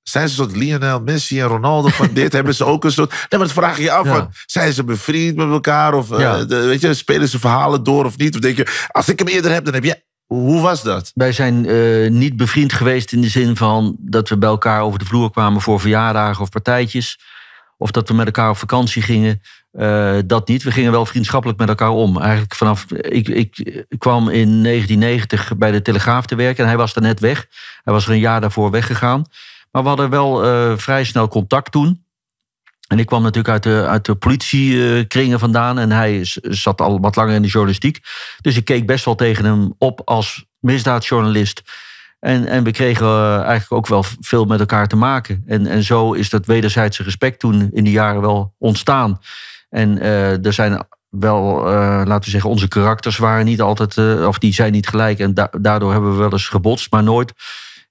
Zijn ze soort Lionel Messi en Ronaldo van dit? Hebben ze ook een soort... Nee, maar dat vraag je je af. Ja. Van, zijn ze bevriend met elkaar? Of Ja. de- weet je, spelen ze verhalen door of niet? Of denk je, als ik hem eerder heb, dan heb jij... Hoe was dat? Wij zijn eh, niet bevriend geweest in de zin van dat we bij elkaar over de vloer kwamen voor verjaardagen of partijtjes. Of dat we met elkaar op vakantie gingen. Eh, dat niet. We gingen wel vriendschappelijk met elkaar om. Eigenlijk vanaf. Ik, ik kwam in 1990 bij de Telegraaf te werken en hij was daar net weg. Hij was er een jaar daarvoor weggegaan. Maar we hadden wel eh, vrij snel contact toen. En ik kwam natuurlijk uit de, uit de politiekringen vandaan. En hij zat al wat langer in de journalistiek. Dus ik keek best wel tegen hem op als misdaadjournalist. En, en we kregen eh, eigenlijk ook wel veel met elkaar te maken. En, en zo is dat wederzijdse respect toen in die jaren wel ontstaan. En eh, er zijn wel, eh, laten we zeggen, onze karakters waren niet altijd, of die zijn niet gelijk. En da- daardoor hebben we wel eens gebotst, maar nooit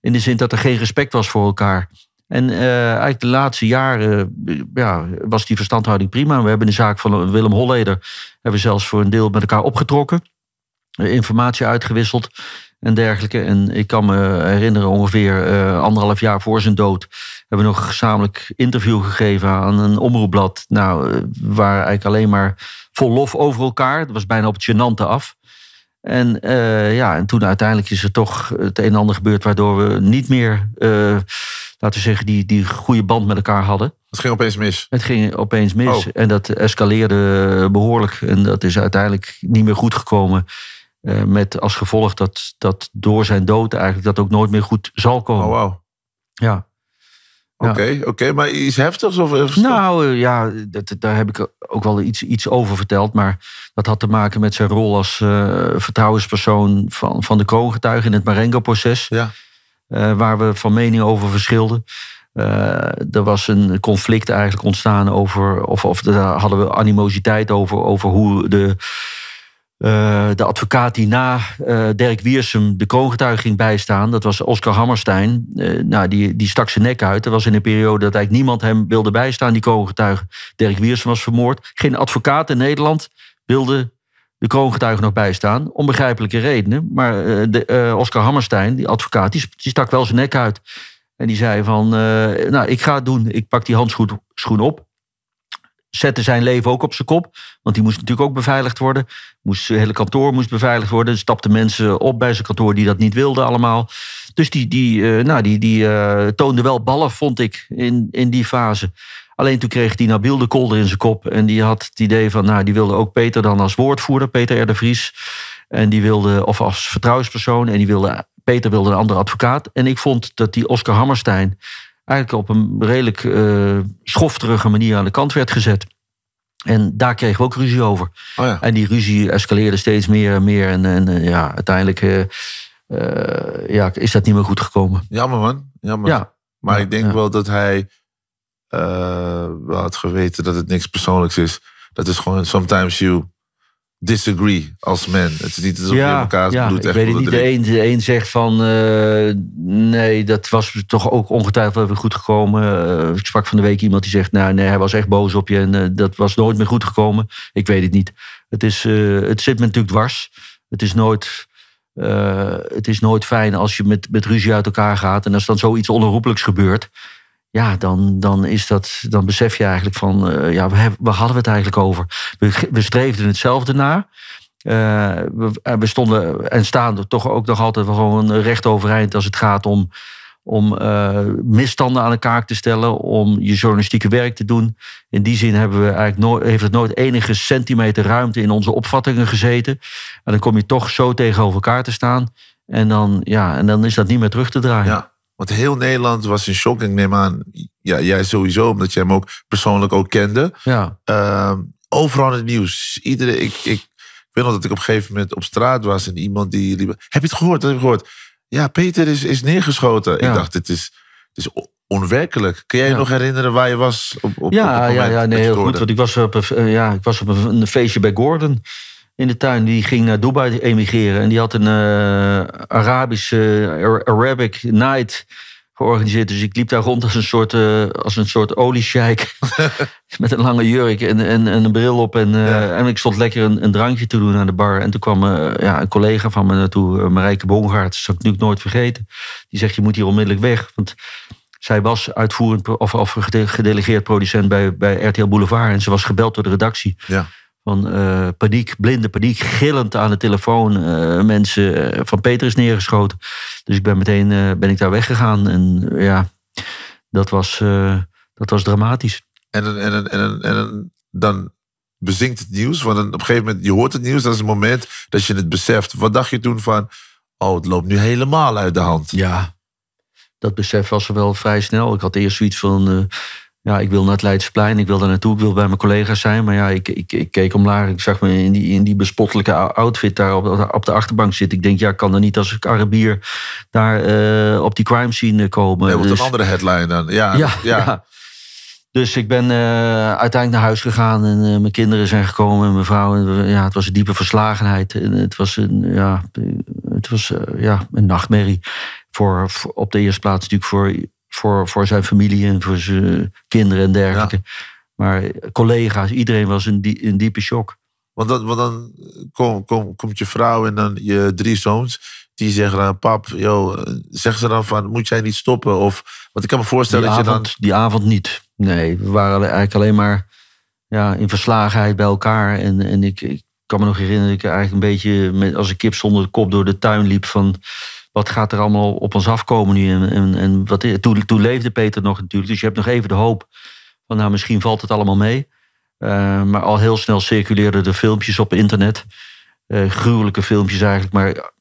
in de zin dat er geen respect was voor elkaar. En eh, eigenlijk de laatste jaren eh, ja, was die verstandhouding prima. We hebben de zaak van Willem Holleder hebben zelfs voor een deel met elkaar opgetrokken. Eh, Informatie uitgewisseld en dergelijke. En ik kan me herinneren, ongeveer anderhalf jaar voor zijn dood... hebben we nog een gezamenlijk interview gegeven aan een omroepblad. Nou, waren eigenlijk alleen maar vol lof over elkaar. Dat was bijna op het gênante af. En, ja, en toen uiteindelijk is er toch het een en ander gebeurd... waardoor we niet meer, laten we zeggen, die, die goede band met elkaar hadden. Het ging opeens mis. Het ging opeens mis Oh. en dat escaleerde behoorlijk. En dat is uiteindelijk niet meer goed gekomen. eh, met als gevolg dat, dat door zijn dood eigenlijk dat ook nooit meer goed zal komen. Oh, wauw. Ja. Ja. Oké, oké. Maar iets heftigs? Of, of- Nou eh, ja, dat, daar heb ik ook wel iets, iets over verteld. Maar dat had te maken met zijn rol als eh, vertrouwenspersoon van, van de kroongetuigen in het Marengo-proces. Ja. Eh, waar we van mening over verschilden. Eh, er was een conflict eigenlijk ontstaan over, of, of daar hadden we animositeit over, over hoe de, eh, de advocaat die na eh, Dirk Wiersum de kroongetuige ging bijstaan, dat was Oscar Hammerstein. Nou, die, die stak zijn nek uit. Er was in een periode dat eigenlijk niemand hem wilde bijstaan, die kroongetuige. Dirk Wiersum was vermoord. Geen advocaat in Nederland wilde de kroongetuige nog bijstaan. Onbegrijpelijke redenen. Maar eh, de, eh, Oscar Hammerstein, die advocaat, die, stak wel zijn nek uit. En die zei van, eh, nou, ik ga het doen. Ik pak die handschoen schoen op. Zette zijn leven ook op zijn kop. Want die moest natuurlijk ook beveiligd worden. Moest, zijn hele kantoor moest beveiligd worden. Er stapten mensen op bij zijn kantoor die dat niet wilden allemaal. Dus die, die, nou, die, die toonde wel ballen, vond ik, in, in die fase. Alleen toen kreeg die Nabil de kolder in zijn kop. En die had het idee van, nou, die wilde ook Peter dan als woordvoerder, Peter R. de Vries. En die wilde, of als vertrouwenspersoon. En die wilde, Peter wilde een andere advocaat. En ik vond dat die Oscar Hammerstein eigenlijk op een redelijk eh schofterige manier aan de kant werd gezet. En daar kregen we ook ruzie over. Oh ja. En die ruzie escaleerde steeds meer en meer. En, en eh, ja, uiteindelijk eh, ja, is dat niet meer goed gekomen. Jammer man. Jammer. Ja, Maar Ja, ik denk wel dat hij eh, wel had geweten dat het niks persoonlijks is. Dat is gewoon sometimes you disagree als man. Het is niet alsof je elkaar ja, bloed ik weet het niet. De een, de een zegt van eh, nee, dat was toch ook ongetwijfeld even goed gekomen. Eh, ik sprak van de week iemand die zegt, nou nee, hij was echt boos op je en eh, dat was nooit meer goed gekomen. Ik weet het niet. Het, is, eh, het zit me natuurlijk dwars. Het is nooit. eh, het is nooit fijn als je met, met ruzie uit elkaar gaat. En als dan zoiets onherroepelijks gebeurt. Ja, dan, dan, is dat, dan besef je eigenlijk van... eh, ja, hebben- waar hadden we het eigenlijk over? We, we streefden hetzelfde na. Eh, we, eh, we stonden en staan er toch ook nog altijd wel gewoon recht overeind... als het gaat om, om misstanden aan elkaar te stellen... om je journalistieke werk te doen. In die zin hebben we eigenlijk nooit, heeft het nooit enige centimeter ruimte... in onze opvattingen gezeten. En dan kom je toch zo tegenover elkaar te staan... En dan, ja, en dan is dat niet meer terug te draaien. Ja, want heel Nederland was in shock. Ik neem aan, ja, jij sowieso, omdat jij hem ook persoonlijk ook kende. ja. Ehm, overal in het nieuws. Iedereen, ik, ik, ik weet nog dat ik op een gegeven moment op straat was en iemand die liep. Heb je het gehoord? Heb je gehoord? Ja, Peter is, is neergeschoten. Ja. Ik dacht, het is, het is on- onwerkelijk. Kun jij je Ja. nog herinneren waar je was? Op, op, Ja, ja, ja nee, heel goed. Want ik was op, een, eh, ja, ik was op een feestje bij Gordon in de tuin. Die ging naar Dubai emigreren. En die had een eh Arabische Ar- Arabic night georganiseerd. Dus ik liep daar rond als een soort, eh als een soort oliesjeik. met een lange jurk en, en, en een bril op. En, eh, Ja. en ik stond lekker een, een drankje te doen aan de bar. En toen kwam ja, een collega van me naartoe, Marijke Bongaard. Dat zal ik natuurlijk nooit vergeten. Die zegt, je moet hier onmiddellijk weg. Want zij was uitvoerend of, of gede- gedelegeerd producent bij, bij RTL Boulevard. En ze was gebeld door de redactie. Ja. Van eh, paniek, blinde paniek, gillend aan de telefoon. eh, mensen eh, van Peter is neergeschoten. Dus ik ben meteen ben ik daar weggegaan. En ja, dat was, dat was dramatisch. En, dan- en, en, dan- en, dan- bezinkt het nieuws. Want op een gegeven moment, je hoort het nieuws. Dat is het moment dat je het beseft. Wat dacht je toen van, oh, het loopt nu helemaal uit de hand. Ja. dat besef was er wel vrij snel. Ik had eerst zoiets van, ja, ik wil naar het Leidseplein, ik wil daar naartoe, ik wil bij mijn collega's zijn. Maar ja, ik, ik, ik keek omlaag, ik zag me in die, in die bespottelijke outfit daar op, de- op de achterbank zitten. Ik denk, ja, ik kan er niet als ik Arabier daar eh, op die crime scene komen. Nee, wordt Dus- een andere headline dan. Ja, ja, ja. ja. Dus ik ben eh, uiteindelijk naar huis gegaan en eh, mijn kinderen zijn gekomen en mijn vrouw. En ja, het was een diepe verslagenheid. En het was een, ja, het was, ja, een nachtmerrie. Voor, voor- op de eerste plaats natuurlijk voor, voor, voor zijn familie en voor zijn kinderen en dergelijke. Maar collega's, iedereen was in, die, in diepe shock. Want dan, want dan kom, kom, komt je vrouw en dan je drie zoons. Die zeggen dan, pap, joh, zeggen ze dan van, moet jij niet stoppen? Of, want ik kan me voorstellen Die dat je dan... die avond niet. Nee, we waren eigenlijk alleen maar ja, in verslagenheid bij elkaar. En, en ik, ik kan me nog herinneren dat ik eigenlijk een beetje met, als een kip zonder de kop door de tuin liep. Van wat gaat er allemaal op ons afkomen nu? En, en, en wat, toen, toen leefde Peter nog natuurlijk. Dus je hebt nog even de hoop van nou, misschien valt het allemaal mee. Eh, maar al heel snel circuleerden er filmpjes op internet. Eh, gruwelijke filmpjes eigenlijk. Maar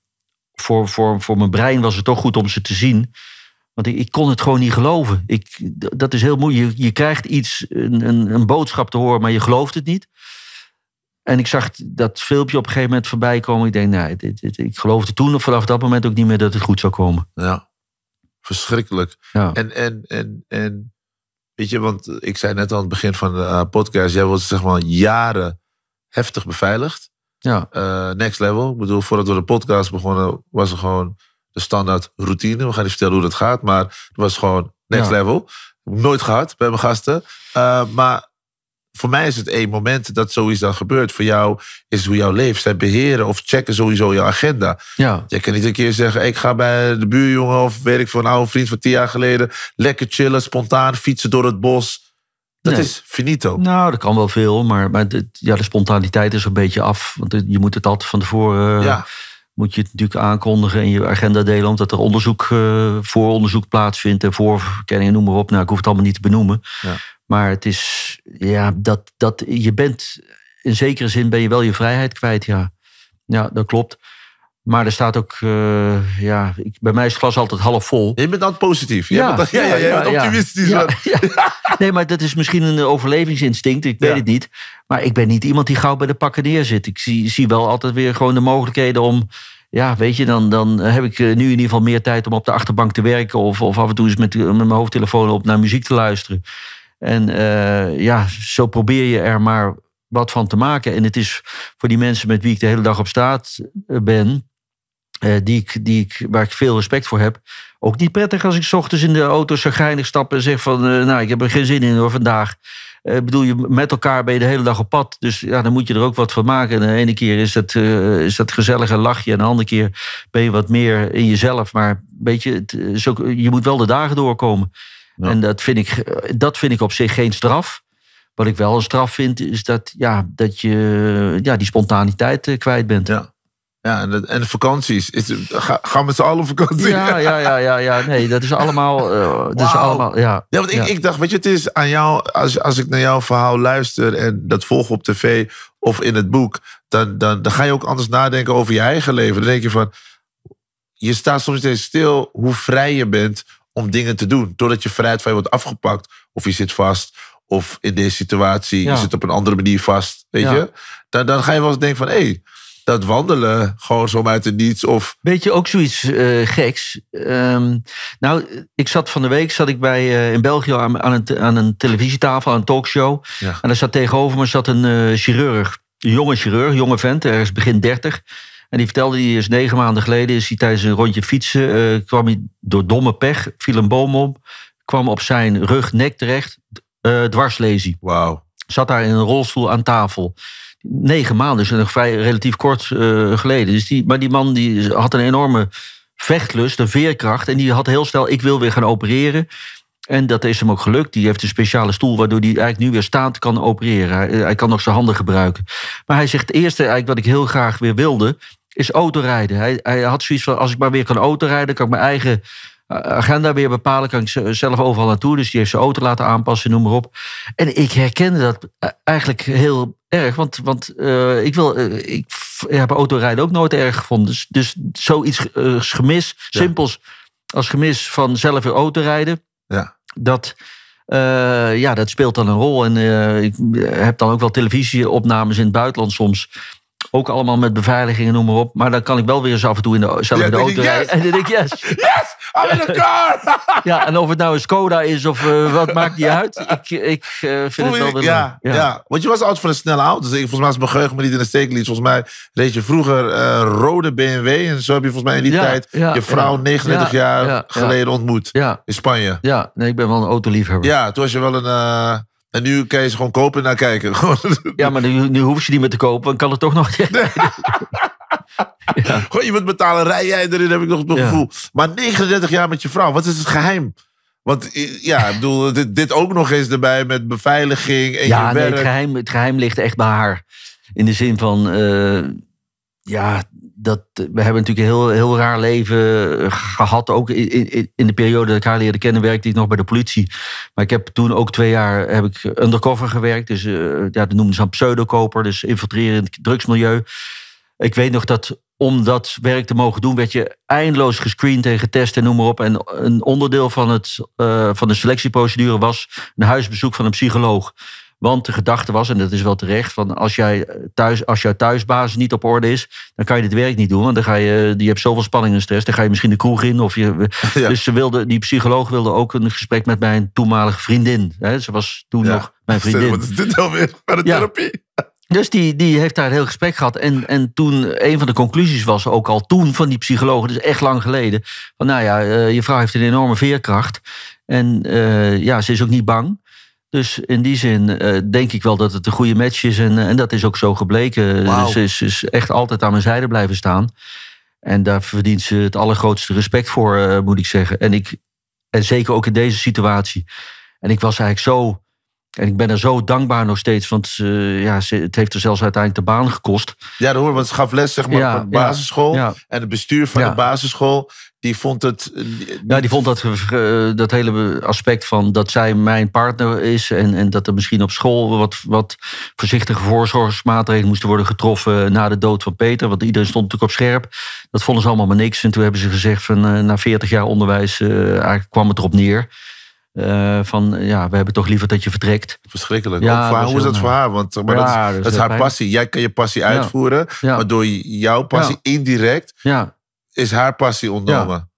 voor, voor, voor mijn brein was het toch goed om ze te zien. Want ik, ik kon het gewoon niet geloven. Ik, dat is heel moeilijk. Je, je krijgt iets, een, een, een boodschap te horen, maar je gelooft het niet. En ik zag dat filmpje op een gegeven moment voorbij komen. Ik denk, dit, dit- ik geloofde toen of vanaf dat moment ook niet meer dat het goed zou komen. Ja, verschrikkelijk. Ja. En, en, en, en weet je, want ik zei net aan het begin van de eh, podcast, jij was zeg maar jaren heftig beveiligd. Ja, Eh, next level. Ik bedoel, voordat we de podcast begonnen, was er gewoon de standaard routine. We gaan niet vertellen hoe dat gaat, maar het was gewoon next Ja. level. Nooit gehad bij mijn gasten. Eh, maar voor mij is het één moment dat zoiets dan gebeurt. Voor jou is hoe jouw leeft. Zij beheren of checken sowieso jouw agenda. ja. Je kan niet een keer zeggen, ik ga bij de buurjongen of weet ik voor een oude vriend van tien jaar geleden lekker chillen, spontaan fietsen door het bos. Dat Nee. is finito. Nou, dat kan wel veel, maar, maar de, ja, de spontaniteit is een beetje af. Want je moet het altijd van tevoren... eh, ja, moet je het natuurlijk aankondigen en je agenda delen, omdat er onderzoek, eh, vooronderzoek plaatsvindt en voorverkenningen, noem maar op. Nou, ik hoef het allemaal niet te benoemen. Ja. Maar het is, ja, dat, dat je bent, in zekere zin ben je wel je vrijheid kwijt, ja. Ja, dat klopt. Maar er staat ook, eh, ja, ik, bij mij is het glas altijd half vol. je bent dan positief. Ja, bent ja, ja, ja, bent optimistisch. Ja. Nee, maar dat is misschien een overlevingsinstinct. Ik weet het niet. Maar ik ben niet iemand die gauw bij de pakken neerzit. Ik zie, zie wel altijd weer gewoon de mogelijkheden om... Ja, weet je, dan, dan heb ik eh, nu in ieder geval meer tijd om op de achterbank te werken. Of, of af en toe eens met, met mijn hoofdtelefoon op naar muziek te luisteren. En eh, ja, zo probeer je er maar wat van te maken. En het is voor die mensen met wie ik de hele dag op straat eh, ben... eh, die ik, die ik, waar ik veel respect voor heb... ook niet prettig als ik 's ochtends in de auto chagrijnig stap... en zeg van, nou, ik heb er geen zin in hoor vandaag. Ik bedoel, je, met elkaar ben je de hele dag op pad. Dus ja, dan moet je er ook wat van maken. En de ene keer is dat, eh, is dat gezellig en. En de andere keer ben je wat meer in jezelf. Maar weet je, je moet wel de dagen doorkomen. Ja. En dat vind, ik, eh, dat vind ik op zich geen straf. Wat ik wel een straf vind, is dat, ja, dat je ja, die spontaniteit eh, kwijt bent. Ja. Ja, en de, en de vakanties. Is, ga, gaan met z'n allen op vakantie? Ja, ja, ja, ja, ja. Nee, dat is allemaal. eh, dat is allemaal ja. Ja, want ik, Ja. ik dacht, weet je, het is aan jou, als, als ik naar jouw verhaal luister en dat volg op tv of in het boek, dan, dan, dan ga je ook anders nadenken over je eigen leven. Dan denk je van, je staat soms eens stil hoe vrij je bent om dingen te doen. Doordat je vrijheid van je wordt afgepakt, of je zit vast, of in deze situatie, Ja. je zit op een andere manier vast, weet Ja. je. Dan, dan ga je wel eens denken van, hé, hey, dat wandelen gewoon zo uit het niets, of Weet je, ook zoiets eh, geks. Ehm, nou, ik zat van de week zat ik bij, eh, in België aan, aan, een, aan een televisietafel, aan een talkshow. Ja. En daar zat tegenover me zat een eh, chirurg. Een jonge chirurg, jonge vent, ergens begin 30. En die vertelde, die is negen maanden geleden, is hij tijdens een rondje fietsen, eh, kwam hij door domme pech, viel een boom op, kwam op zijn rug, nek terecht, eh dwarslesie. wauw. Zat daar in een rolstoel aan tafel. Negen maanden, dus nog vrij relatief kort eh, geleden. Dus die, maar die man die had een enorme vechtlust, een veerkracht. En die had heel snel, ik wil weer gaan opereren. En dat is hem ook gelukt. Die heeft een speciale stoel waardoor hij eigenlijk nu weer staand kan opereren. Hij, hij kan nog zijn handen gebruiken. Maar hij zegt, het eerste eigenlijk wat ik heel graag weer wilde, is autorijden. Hij, hij had zoiets van, als ik maar weer kan autorijden, kan ik mijn eigen eh, agenda weer bepalen. Kan ik zelf overal naartoe. Dus die heeft zijn auto laten aanpassen, noem maar op. En ik herkende dat eh, eigenlijk heel erg. Want, want eh, ik, wil, ik heb autorijden ook nooit erg gevonden. Dus, dus zoiets gemis, simpels, als gemis van zelf weer auto rijden. Ja. Dat, ja, dat speelt dan een rol. En ik heb dan ook wel televisieopnames in het buitenland soms. Ook allemaal met beveiliging en noem maar op. Maar dan kan ik wel weer eens af en toe in de, zelf Ja, in de denk auto rijden. En dan denk ik, yes. Yes! I'm in the car! Ja, en of het nou een Skoda is of eh, wat, maakt niet uit. Ik, ik eh, vind het wel weer ja, leuk. ja. want je was altijd van een snelle auto. Dus ik, volgens mij is mijn geheugen me niet in de steek liet. Volgens mij reed je vroeger eh, rode BMW. En zo heb je volgens mij in die Ja, tijd ja, je vrouw ja. 39 Ja, jaar ja, ja. geleden ontmoet. Ja, In Spanje. ja. Nee, ik ben wel een autoliefhebber. Ja, toen was je wel een... en nu kan je ze gewoon kopen en naar kijken. Ja, maar nu, nu hoef je die meer te kopen. Dan kan het toch nog... gewoon je moet betalen, rij jij erin, heb ik nog het Ja. gevoel. Maar 39 jaar met je vrouw, wat is het geheim? Want ja, ik bedoel, dit, dit ook nog eens erbij met beveiliging en Ja, je nee, werk. het geheim, het geheim ligt echt bij haar. In de zin van, eh, ja, dat, we hebben natuurlijk een heel, heel raar leven gehad. Ook in, in, de periode dat ik haar leerde kennen, werkte ik nog bij de politie. Maar ik heb toen ook twee jaar heb ik undercover gewerkt. Dus eh, ja, dat noemden ze een pseudokoper. Dus infiltreren in het drugsmilieu. Ik weet nog dat om dat werk te mogen doen, werd je eindeloos gescreend tegen testen en noem maar op. En een onderdeel van, het, eh, van de selectieprocedure was een huisbezoek van een psycholoog. Want de gedachte was, en dat is wel terecht, van als, jij thuis, als jouw thuisbasis niet op orde is, dan kan je dit werk niet doen. Want dan ga je, je hebt zoveel spanning en stress, dan ga je misschien de kroeg in. Of je, Ja. Dus ze wilde, die psycholoog wilde ook een gesprek met mijn toenmalige vriendin. Hè, ze was toen Ja. nog mijn vriendin. Wat is dit nou weer? De Ja. therapie? Dus die, die heeft daar een heel gesprek gehad. En, en toen, een van de conclusies was ook al toen van die psycholoog, dus echt lang geleden. Van nou ja, eh, je vrouw heeft een enorme veerkracht. En eh, ja, ze is ook niet bang. Dus in die zin eh, denk ik wel dat het een goede match is. En, eh, en dat is ook zo gebleken. Wauw. Dus ze is, is echt altijd aan mijn zijde blijven staan. En daar verdient ze het allergrootste respect voor, eh, moet ik zeggen. En, ik, en zeker ook in deze situatie. En ik was eigenlijk zo. En ik ben er zo dankbaar nog steeds. Want eh, ja, het heeft er zelfs uiteindelijk de baan gekost. Ja, dat hoor, want ze gaf les zeg maar, Ja, op de basisschool. ja. En het bestuur van de basisschool, die vond het... eh, Ja, die vond dat, eh, dat hele aspect van dat zij mijn partner is. En, en dat er misschien op school wat, wat voorzichtige voorzorgsmaatregelen moesten worden getroffen na de dood van Peter. Want iedereen stond natuurlijk op scherp. Dat vonden ze allemaal maar niks. En toen hebben ze gezegd van eh, na 40 jaar onderwijs eigenlijk kwam het erop neer. van ja, we hebben toch liever dat je vertrekt. Verschrikkelijk. Ja, haar, hoe is dat voor haar? Want maar, dat, is, dat, haar passie. Jij kan je passie uitvoeren. Ja. Maar door jouw passie indirect Ja, is haar passie ontnomen.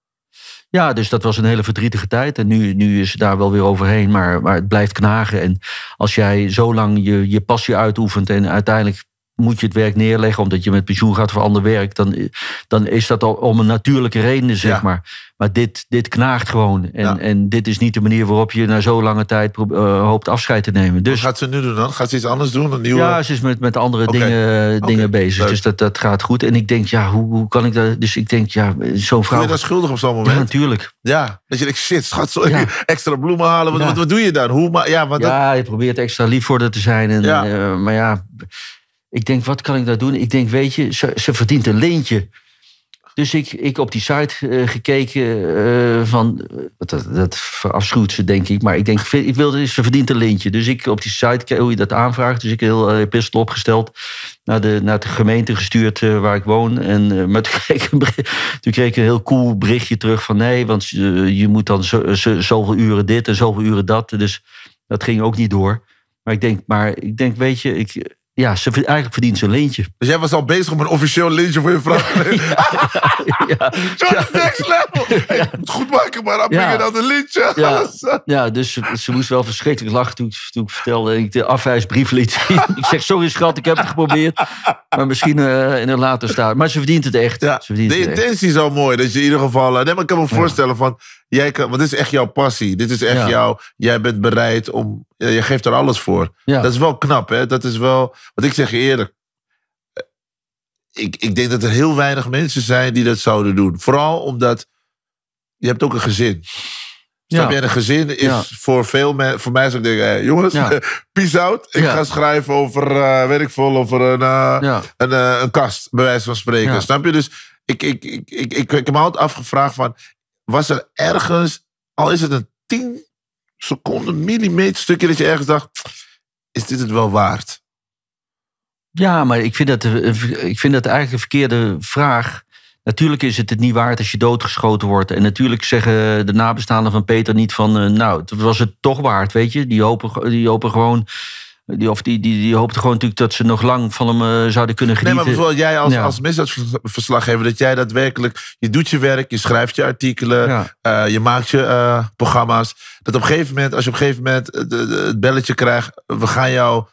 Ja, dus dat was een hele verdrietige tijd. En nu, nu is daar wel weer overheen. Maar, maar het blijft knagen. En als jij zo lang je, je passie uitoefent. en uiteindelijk moet je het werk neerleggen. omdat je met pensioen gaat voor ander werk. dan, dan is dat al om een natuurlijke reden, zeg Ja. maar. Maar dit, dit knaagt gewoon. En, Ja. en dit is niet de manier waarop je na zo lange tijd eh, hoopt afscheid te nemen. Wat Dus gaat ze nu doen dan? Gaat ze iets anders doen? Een nieuwe... ja, ze is met, met andere dingen, dingen bezig. leuk. Dus dat, dat gaat goed. En ik denk, ja, hoe, hoe kan ik dat? Dus ik denk, ja, zo'n vrouw. je daar schuldig op zo'n Ja, moment? natuurlijk. Ja. Dat je denkt, shit, schat, zo Ja. extra bloemen halen. Wat, Ja. wat, wat doe je dan? Hoe, maar, ja, want dat, Ja, je probeert extra lief voor haar te zijn. En, Ja. eh, maar ja, ik denk, wat kan ik daar doen? Ik denk, weet je, ze, verdient een leentje. Dus ik, ik op die site eh, gekeken eh, van... eh, Dat, dat verafschuwt ze, denk ik. Maar ik denk, ik wilde, ze verdient een leentje. Dus ik op die site, hoe je dat aanvraagt. Dus ik heel uh, epistel opgesteld. Naar de, naar de gemeente gestuurd waar ik woon. En maar toen kreeg, ik een toen kreeg een heel cool berichtje terug van... Nee, want je moet dan zo, zo- zoveel uren dit en zoveel uren dat. Dus dat ging ook niet door. Maar ik denk, maar ik denk weet je... Ik, ja, ze, eigenlijk verdient ze een leentje. dus jij was al bezig om een officieel lintje voor je vrouw te nemen. ja, Just next level. Hey, je moet het goed maken, maar dan Ja. breng je dan een lintje. Ja. Ja, dus ze, ze moest wel verschrikkelijk lachen toen, ik- toen ik vertelde... en ik de afwijsbrief liet zien. ik zeg, sorry schat, ik heb het geprobeerd. Maar misschien eh, in een later staat. Maar ze verdient het echt. Ja, ze verdient de intentie is al mooi. Dat je in ieder geval. eh, Nee, maar ik kan me voorstellen van. Jij kan, want dit is echt jouw passie. Dit is echt Ja. jouw. Jij bent bereid om. ja, Je geeft er alles voor. Ja. Dat is wel knap, hè? Dat is wel. Want ik zeg je eerlijk. eh, Ik, ik denk dat er heel weinig mensen zijn die dat zouden doen. Vooral omdat. Je hebt ook een gezin. Snap Ja. je? En een gezin is Ja. voor veel mensen. Voor mij zou ik denken: hey, jongens, Ja. peace out. Ik ga schrijven over. eh weet ik veel. Over een. eh, een, eh, een kast, bij wijze van spreken. Snap je? Dus ik, ik, ik, ik, ik, heb me altijd afgevraagd van... Was er ergens, al is het een 10 seconden, millimeter stukje... dat je ergens dacht, is dit het wel waard? Ja, maar ik vind dat, eh, ik vind dat eigenlijk een verkeerde vraag. Natuurlijk is het het niet waard als je doodgeschoten wordt. En natuurlijk zeggen de nabestaanden van Peter niet van... eh, nou, het was het toch waard, weet je. Die hopen, die hopen gewoon... Die, of die, die, die hoopten gewoon natuurlijk dat ze nog lang van hem eh, zouden kunnen Nee, genieten. maar bijvoorbeeld jij als, Ja. als misdaadverslaggever, dat jij daadwerkelijk, je doet je werk, je schrijft je artikelen, Ja. eh, je maakt je programma's. Dat op een gegeven moment, als je op een gegeven moment het belletje krijgt, we gaan jou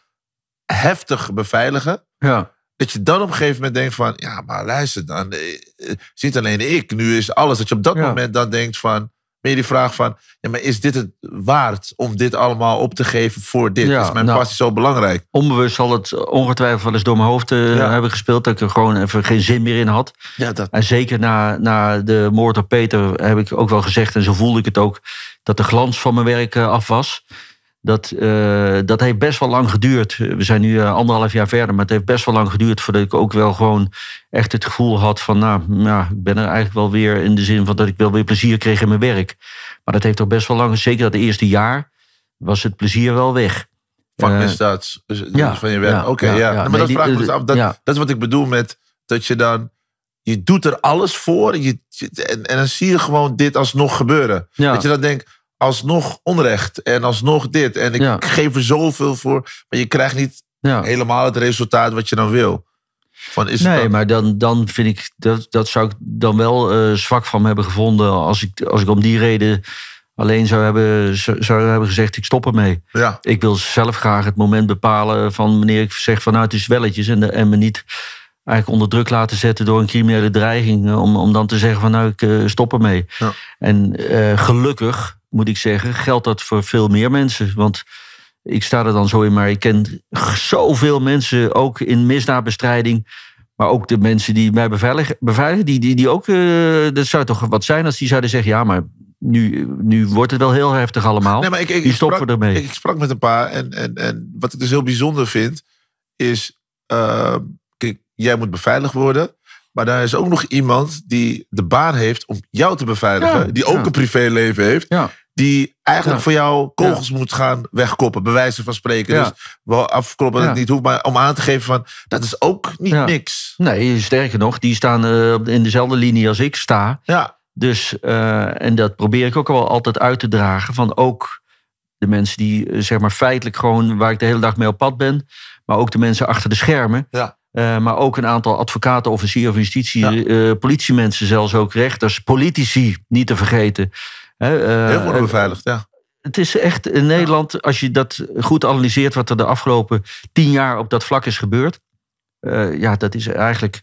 heftig beveiligen. Ja. Dat je dan op een gegeven moment denkt van, ja, maar luister dan, eh, eh, niet alleen ik, nu is alles. Dat je op dat Ja. moment dan denkt van, meer die vraag van, ja, maar is dit het waard om dit allemaal op te geven voor dit? Ja, is mijn nou. passie zo belangrijk? Onbewust zal het ongetwijfeld wel eens door mijn hoofd eh, Ja. hebben gespeeld. Dat ik er gewoon even geen zin meer in had. Ja, dat. En zeker na, na de moord op Peter heb ik ook wel gezegd, en zo voelde ik het ook, dat de glans van mijn werk eh, af was. Dat, eh, dat heeft best wel lang geduurd. We zijn nu eh, anderhalf jaar verder, maar het heeft best wel lang geduurd voordat ik ook wel gewoon echt het gevoel had van, nou, nou ik ben er eigenlijk wel weer in de zin van dat ik wel weer plezier kreeg in mijn werk. Maar dat heeft toch best wel lang, zeker dat eerste jaar, was het plezier wel weg. Van Eh, dus, ja, van je werk. ja, Oké, ja, ja. ja. maar Nee, dat die- vraag ik me eh, dus af. Dat, is wat ik bedoel met dat je dan... Je doet er alles voor je, je- en, en dan zie je gewoon dit alsnog gebeuren. Ja. Dat je dan denkt, alsnog onrecht en alsnog dit. En ik Ja. geef er zoveel voor. Maar je krijgt niet Ja. helemaal het resultaat wat je dan wil. Van, is Nee, dan- maar dan, dan vind ik dat, dat zou ik dan wel eh, zwak van me hebben gevonden als ik, als ik om die reden alleen zou hebben, zou hebben gezegd: ik stop ermee. Ja, Ik wil zelf graag het moment bepalen van wanneer ik zeg van nou het is welletjes en, en me niet eigenlijk onder druk laten zetten door een criminele dreiging eh, om, om dan te zeggen van nou ik eh, stop ermee. Ja. En gelukkig moet ik zeggen geldt dat voor veel meer mensen, want ik sta er dan zo in, maar ik ken zoveel mensen ook in misdaadbestrijding. Maar ook de mensen die mij beveiligen, beveiligen die, die, die ook. eh, dat zou toch wat zijn als die zouden zeggen: ja, maar nu, nu wordt het wel heel heftig allemaal. Nee, maar ik, ik, stoppen sprak, ermee. Ik, ik sprak met een paar en, en, en wat ik dus heel bijzonder vind, is, uh, kijk, jij moet beveiligd worden. Maar daar is ook nog iemand die de baan heeft om jou te beveiligen. Ja, die ook ja. een privéleven heeft. Ja. Die eigenlijk voor jou kogels moet gaan wegkoppen. Bij wijze van spreken. Dus wel afkloppen dat het niet hoeft. Maar om aan te geven van, dat is ook niet niks. Nee, sterker nog, die staan eh, in dezelfde linie als ik sta. Ja, Dus, eh, en dat probeer ik ook wel altijd uit te dragen. Van ook de mensen die, eh, zeg maar, feitelijk gewoon waar ik de hele dag mee op pad ben. Maar ook de mensen achter de schermen. Ja. Eh, maar ook een aantal advocaten, officieren van justitie, Ja. eh, politiemensen, zelfs ook rechters, politici, niet te vergeten. Eh, heel veel beveiligd. Ja. het is echt in Nederland, als je dat goed analyseert, wat er de afgelopen tien jaar op dat vlak is gebeurd. ja, dat is eigenlijk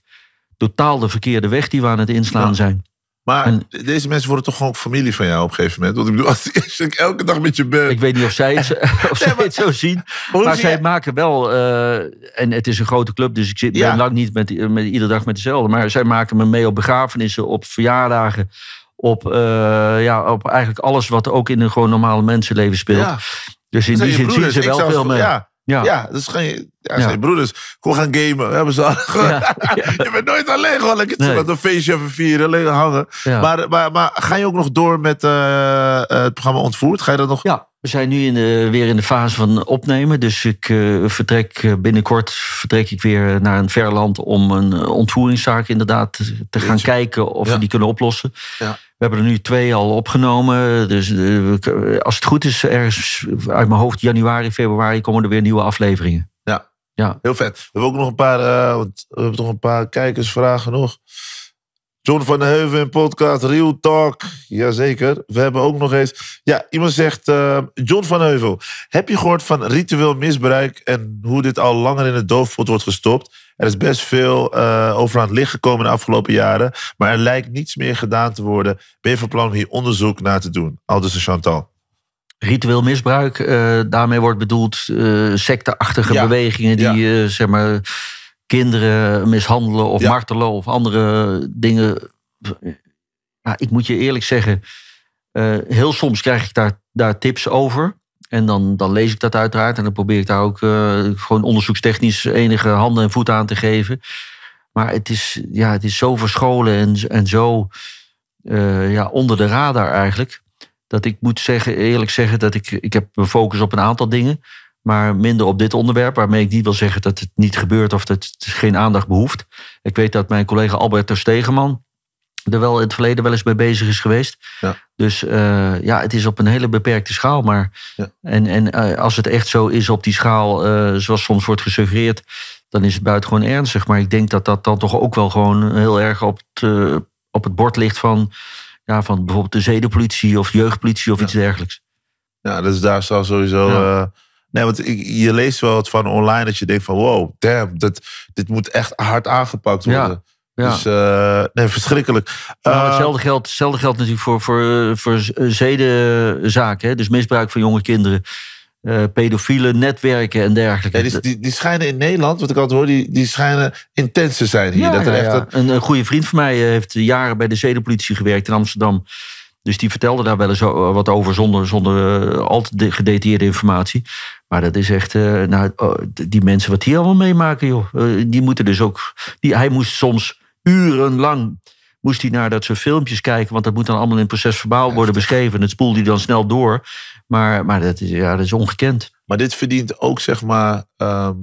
totaal de verkeerde weg die we aan het inslaan Ja. zijn. Maar En- deze mensen worden toch gewoon familie van jou op een gegeven moment. Want ik bedoel, als ik, elke dag met je ben. Ik weet niet of zij het, of zij het zo zien. Maar zij maken wel, eh, en het is een grote club, dus ik zit Ja. ben lang niet met, met iedere dag met dezelfde. Maar zij maken me mee op begrafenissen, op verjaardagen, op, eh, ja, op eigenlijk alles wat ook in een gewoon normale mensenleven speelt. Ja. Dus in die zin zien ze wel veel mee. Ja, Ja. ja. dat is geen. Ja, zijn je broeders. Gewoon gaan gamen. Hebben ze al, Ja. je bent nooit alleen. Gewoon lekker Nee. met een feestje even vieren. Lekker hangen. Maar, maar, maar ga je ook nog door met eh, eh, het programma Ontvoerd? Ga je dat nog? Ja, we zijn nu in de, weer in de fase van opnemen. Dus ik eh, vertrek binnenkort vertrek ik weer naar een ver land om een ontvoeringszaak inderdaad te, te gaan kijken of we die kunnen oplossen. Ja. We hebben er nu twee al opgenomen. Dus eh, als het goed is, ergens uit mijn hoofd januari, februari komen er weer nieuwe afleveringen. Ja. Ja. Heel vet. We hebben ook nog een paar, eh, we hebben toch een paar kijkersvragen nog. John van den Heuvel in podcast, Real Talk. Jazeker. We hebben ook nog eens... Ja, iemand zegt... eh, John van Heuvel, heb je gehoord van ritueel misbruik... en hoe dit al langer in het doofpot wordt gestopt? Er is best veel eh, over aan het licht gekomen de afgelopen jaren... maar er lijkt niets meer gedaan te worden. Ben je van plan om hier onderzoek naar te doen? Aldus en Chantal. Ritueel misbruik, eh, daarmee wordt bedoeld secteachtige Ja. bewegingen die zeg maar, kinderen mishandelen of Ja. martelen of andere dingen. Ik moet je eerlijk zeggen, eh, heel soms krijg ik daar, daar tips over. En dan, dan lees ik dat uiteraard en dan probeer ik daar ook eh, gewoon onderzoekstechnisch enige handen en voeten aan te geven. Maar het is, ja, het is zo verscholen en, en zo eh, ja, onder de radar eigenlijk. Dat ik moet zeggen, eerlijk zeggen dat ik, ik heb mijn focus op een aantal dingen. Maar minder op dit onderwerp. Waarmee ik niet wil zeggen dat het niet gebeurt of dat het geen aandacht behoeft. Ik weet dat mijn collega Albert ter Stegeman. er wel in het verleden wel eens mee bezig is geweest. Ja. Dus eh, ja, het is op een hele beperkte schaal. Maar Ja. en, en eh, als het echt zo is op die schaal, eh, zoals soms wordt gesuggereerd, dan is het buitengewoon ernstig. Maar ik denk dat dat dan toch ook wel gewoon heel erg op het, op het bord ligt van, ja, van bijvoorbeeld de zedenpolitie of jeugdpolitie of iets dergelijks. Ja, dus daar zal sowieso. Nee, want ik- je leest wel wat van online dat je denkt van wow, damn, dat, dit moet echt hard aangepakt worden. Ja. Dus eh, nee, verschrikkelijk. Nou, Eh, hetzelfde, geldt, hetzelfde geldt natuurlijk voor, voor, voor eh, zedenzaken. Hè? Dus misbruik van jonge kinderen. eh pedofiele netwerken en dergelijke. ja, die, die, die schijnen in Nederland, wat ik altijd hoor, die, die schijnen intens te zijn hier. Ja, dat er echt een- Een, een goede vriend van mij heeft jaren bij de zedenpolitie gewerkt in Amsterdam. Dus die vertelde daar wel eens wat over zonder, zonder eh, al te de- gedetailleerde informatie. Maar dat is echt, eh, nou, oh, die mensen wat die allemaal meemaken, joh. eh, die moeten dus ook, die, hij moest soms urenlang moest hij naar dat soort filmpjes kijken. Want dat moet dan allemaal in proces verbaal worden beschreven. Dat spoelde hij dan snel door. Maar, maar dat, is, ja, dat is ongekend. Maar dit verdient ook, zeg maar, ehm,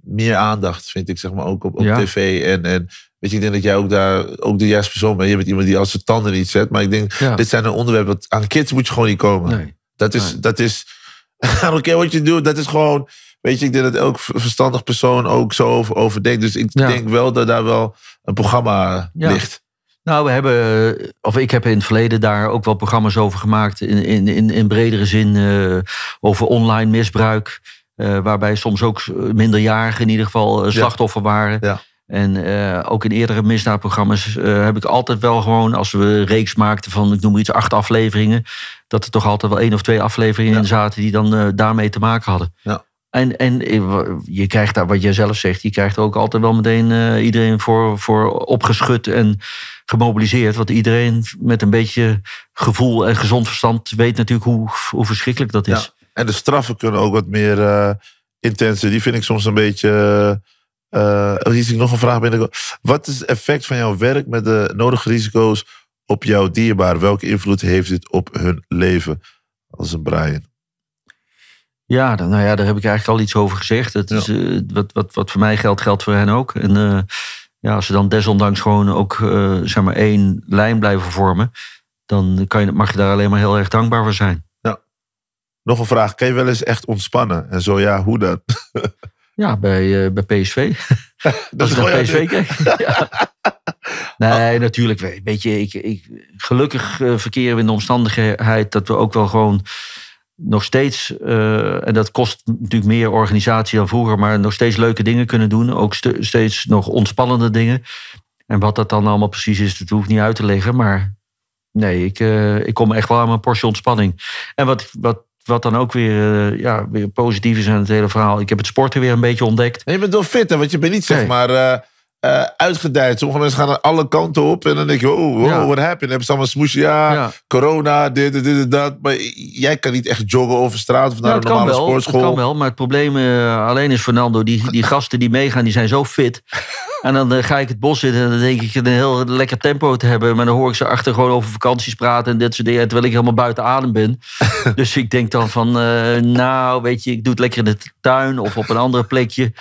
meer aandacht, vind ik, zeg maar, ook op, op Ja. tv. En, en weet je, ik denk dat jij ook daar ook de juiste persoon bent. Je bent iemand die als zijn tanden niet zet. Maar ik denk, Ja. dit zijn een onderwerp dat aan kids moet je gewoon niet komen. Nee. Dat is, Nee. dat is, I don't care what you do, dat is gewoon, weet je, ik denk dat elk verstandig persoon ook zo over, over denkt. Dus ik Ja. denk wel dat daar wel een programma Ja. ligt. Nou, we hebben, of ik heb in het verleden daar ook wel programma's over gemaakt. In, in, in, in bredere zin eh, over online misbruik. eh, waarbij soms ook minderjarigen in ieder geval eh, slachtoffer waren. Ja. En eh, ook in eerdere misdaadprogramma's eh, heb ik altijd wel gewoon, als we een reeks maakten van, ik noem iets, acht afleveringen. Dat er toch altijd wel één of twee afleveringen Ja. in zaten die dan eh, daarmee te maken hadden. Ja. En, en je krijgt daar, wat jij zelf zegt, je krijgt er ook altijd wel meteen iedereen voor, voor opgeschud en gemobiliseerd. Want iedereen met een beetje gevoel en gezond verstand weet natuurlijk hoe, hoe verschrikkelijk dat is. Ja. En de straffen kunnen ook wat meer intenser. Die vind ik soms een beetje. Oh, hier zie ik nog een vraag binnen. Wat is het effect van jouw werk met de nodige risico's op jouw dierbaar? Welke invloed heeft dit op hun leven? Als een Brian. Ja, dan, nou ja, daar heb ik eigenlijk al iets over gezegd. Het is, eh, wat, wat, wat voor mij geldt, geldt voor hen ook. En eh, ja, als ze dan desondanks gewoon ook zeg maar één lijn blijven vormen, dan kan je, mag je daar alleen maar heel erg dankbaar voor zijn. Nog een vraag. Kan je wel eens echt ontspannen? En zo ja, hoe dan? Ja, bij, eh, bij PSV. Dat is naar PSV. Ja. Nee, natuurlijk. we- Weet je, ik, ik, gelukkig eh, verkeren we in de omstandigheid dat we ook wel gewoon nog steeds, eh, en dat kost natuurlijk meer organisatie dan vroeger, maar nog steeds leuke dingen kunnen doen. Ook st- steeds nog ontspannende dingen. En wat dat dan allemaal precies is, dat hoef ik niet uit te leggen. Maar nee, ik, ik kom echt wel aan mijn portie ontspanning. En wat, wat, wat dan ook weer, eh, ja, weer positief is aan het hele verhaal. Ik heb het sporten weer een beetje ontdekt. Je bent wel fit, hè? Want je bent niet, zeg Nee. maar, eh, eh, uitgedijd. Sommige mensen gaan aan alle kanten op. En dan denk je, oh, wow, Ja. what happened? Dan hebben ze allemaal smoesje. Ja, Ja. corona, dit, dit, dit dat. Maar jij kan niet echt joggen over straat of naar een normale wel, sportschool. kan wel, maar het probleem eh, alleen is, Fernando, die, die gasten die meegaan, die zijn zo fit. En dan eh, ga ik het bos zitten en dan denk ik een heel lekker tempo te hebben. Maar dan hoor ik ze achter gewoon over vakanties praten en dit soort dingen. Terwijl ik helemaal buiten adem ben. dus ik denk dan van, nou weet je, ik doe het lekker in de tuin of op een andere plekje.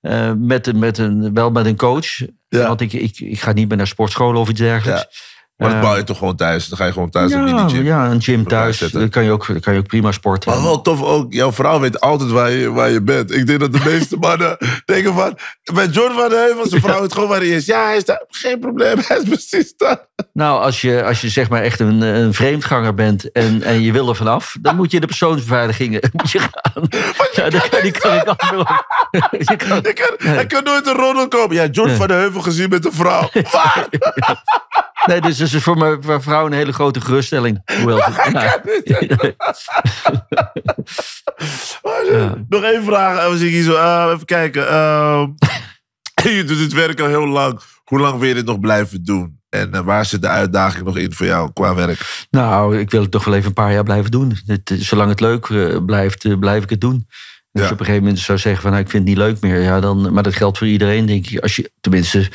Eh, met, een- met een, wel met een coach. Ja. Want ik, ik, ik ga niet meer naar sportscholen of iets dergelijks. Maar dat bouw je toch gewoon thuis? Dan ga je gewoon thuis een ja, mini-gym. ja, een gym thuis. Dan kan je ook, kan je ook prima sporten. Maar wel tof ook, jouw vrouw weet altijd waar je, waar je bent. Ik denk dat de meeste mannen denken van... Bij Jordan van de Heuvel, zijn vrouw weet gewoon waar hij is. Ja, hij is daar. Geen probleem, hij is precies daar. Nou, als je, als je zeg maar echt een, een vreemdganger bent en, en je wil er vanaf, dan moet je de persoonsbeveiligingen moet je gaan. Ja, kan, die kan ik. Je kan- Ik kan, nooit een roddel komen. Ja, Nee. van de Heuvel gezien met een vrouw. Waar? Nee, dus dat is voor mijn vrouw een hele grote geruststelling. Hoewel, nou, Ja. Nog één vraag. eh, we zien hier zo. eh, even kijken. eh, je doet dit werk al heel lang. Hoe lang wil je dit nog blijven doen? En eh, waar zit de uitdaging nog in voor jou qua werk? nou, ik wil het toch wel even een paar jaar blijven doen. Het, zolang het leuk blijft, blijf ik het doen. En Als Ja. je op een gegeven moment zou zeggen van nou, ik vind het niet leuk meer. Ja, dan, maar dat geldt voor iedereen, denk ik. Als je, tenminste,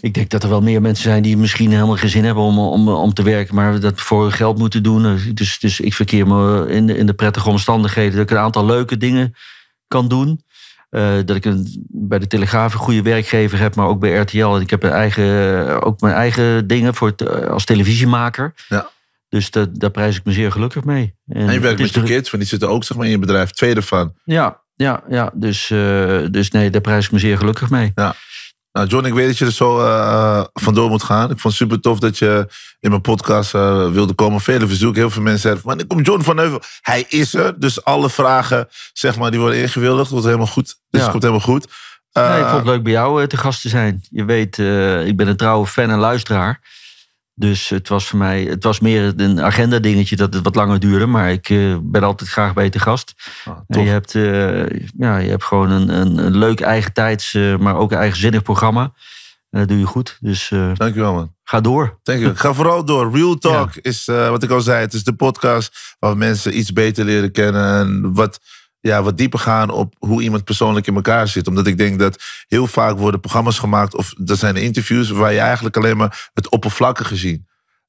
ik denk dat er wel meer mensen zijn die misschien helemaal geen zin hebben om, om, om te werken. Maar dat voor hun geld moeten doen. Dus, dus ik verkeer me in de, in de prettige omstandigheden. Dat ik een aantal leuke dingen kan doen. Eh, dat ik een, bij de Telegraaf een goede werkgever heb, maar ook bij RTL. Ik heb een eigen, ook mijn eigen dingen voor het, eh, als televisiemaker. Ja. Dus dat, daar prijs ik me zeer gelukkig mee. En je werkt met je de- kids, want die zitten ook zeg maar, in je bedrijf. Tweede van. Ja, ja, ja. Dus, eh, dus nee, daar prijs ik me zeer gelukkig mee. Nou, John, ik weet dat je er zo eh, vandoor moet gaan. Ik vond het super tof dat je in mijn podcast eh, wilde komen. Vele verzoeken. Heel veel mensen zeiden van, wanneer komt John van Heuvel? Hij is er. Dus alle vragen, zeg maar, die worden ingewilligd. Het wordt helemaal goed. Dus Ja. het komt helemaal goed. Eh, Nee, ik vond het leuk bij jou eh, te gast te zijn. Je weet, eh, ik ben een trouwe fan en luisteraar. Dus het was voor mij, het was meer een agenda dingetje dat het wat langer duurde. Maar ik eh, ben altijd graag bij je te gast. ah, En je hebt, eh, ja, je hebt gewoon een, een, een leuk eigen tijds, eh, maar ook een eigenzinnig programma. En dat doe je goed. Dus Dankjewel, man. ga door. You. Ga vooral door. Real Talk is, wat ik al zei, het is de podcast waar mensen iets beter leren kennen. En wat, ja, wat dieper gaan op hoe iemand persoonlijk in elkaar zit. Omdat ik denk dat heel vaak worden programma's gemaakt, of er zijn interviews waar je eigenlijk alleen maar het oppervlakkige ziet.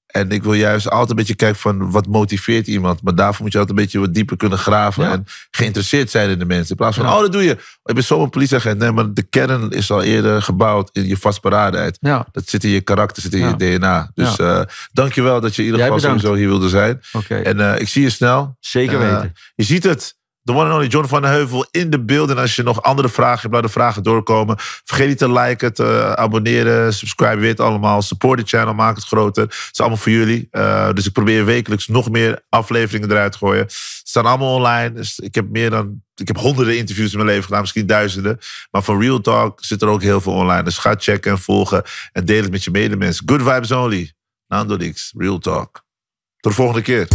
En ik wil juist altijd een beetje kijken van wat motiveert iemand. Maar daarvoor moet je altijd een beetje wat dieper kunnen graven. Ja. En geïnteresseerd zijn in de mensen. In plaats van, Ja. oh dat doe je. Ik ben zo'n politieagent. Nee, maar de kern is al eerder gebouwd in je vastberadenheid. Ja, Dat zit in je karakter, zit in je DNA. Dus eh dankjewel dat je in ieder geval sowieso hier wilde zijn. En eh, ik zie je snel. Zeker Eh, weten. Je ziet het. De one and only John van den Heuvel in de beeld. En als je nog andere vragen hebt, laat de vragen doorkomen. Vergeet niet te liken, te abonneren, subscribe, weet allemaal. Support de channel, maak het groter. Het is allemaal voor jullie. Eh, dus ik probeer wekelijks nog meer afleveringen eruit te gooien. Ze staan allemaal online. Dus ik heb meer dan... Ik heb honderden interviews in mijn leven gedaan, misschien duizenden. Maar voor Real Talk zit er ook heel veel online. Dus ga checken en volgen. En deel het met je medemensen. Good vibes only. Nando Dix, Real Talk. Tot de volgende keer.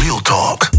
Real Talk.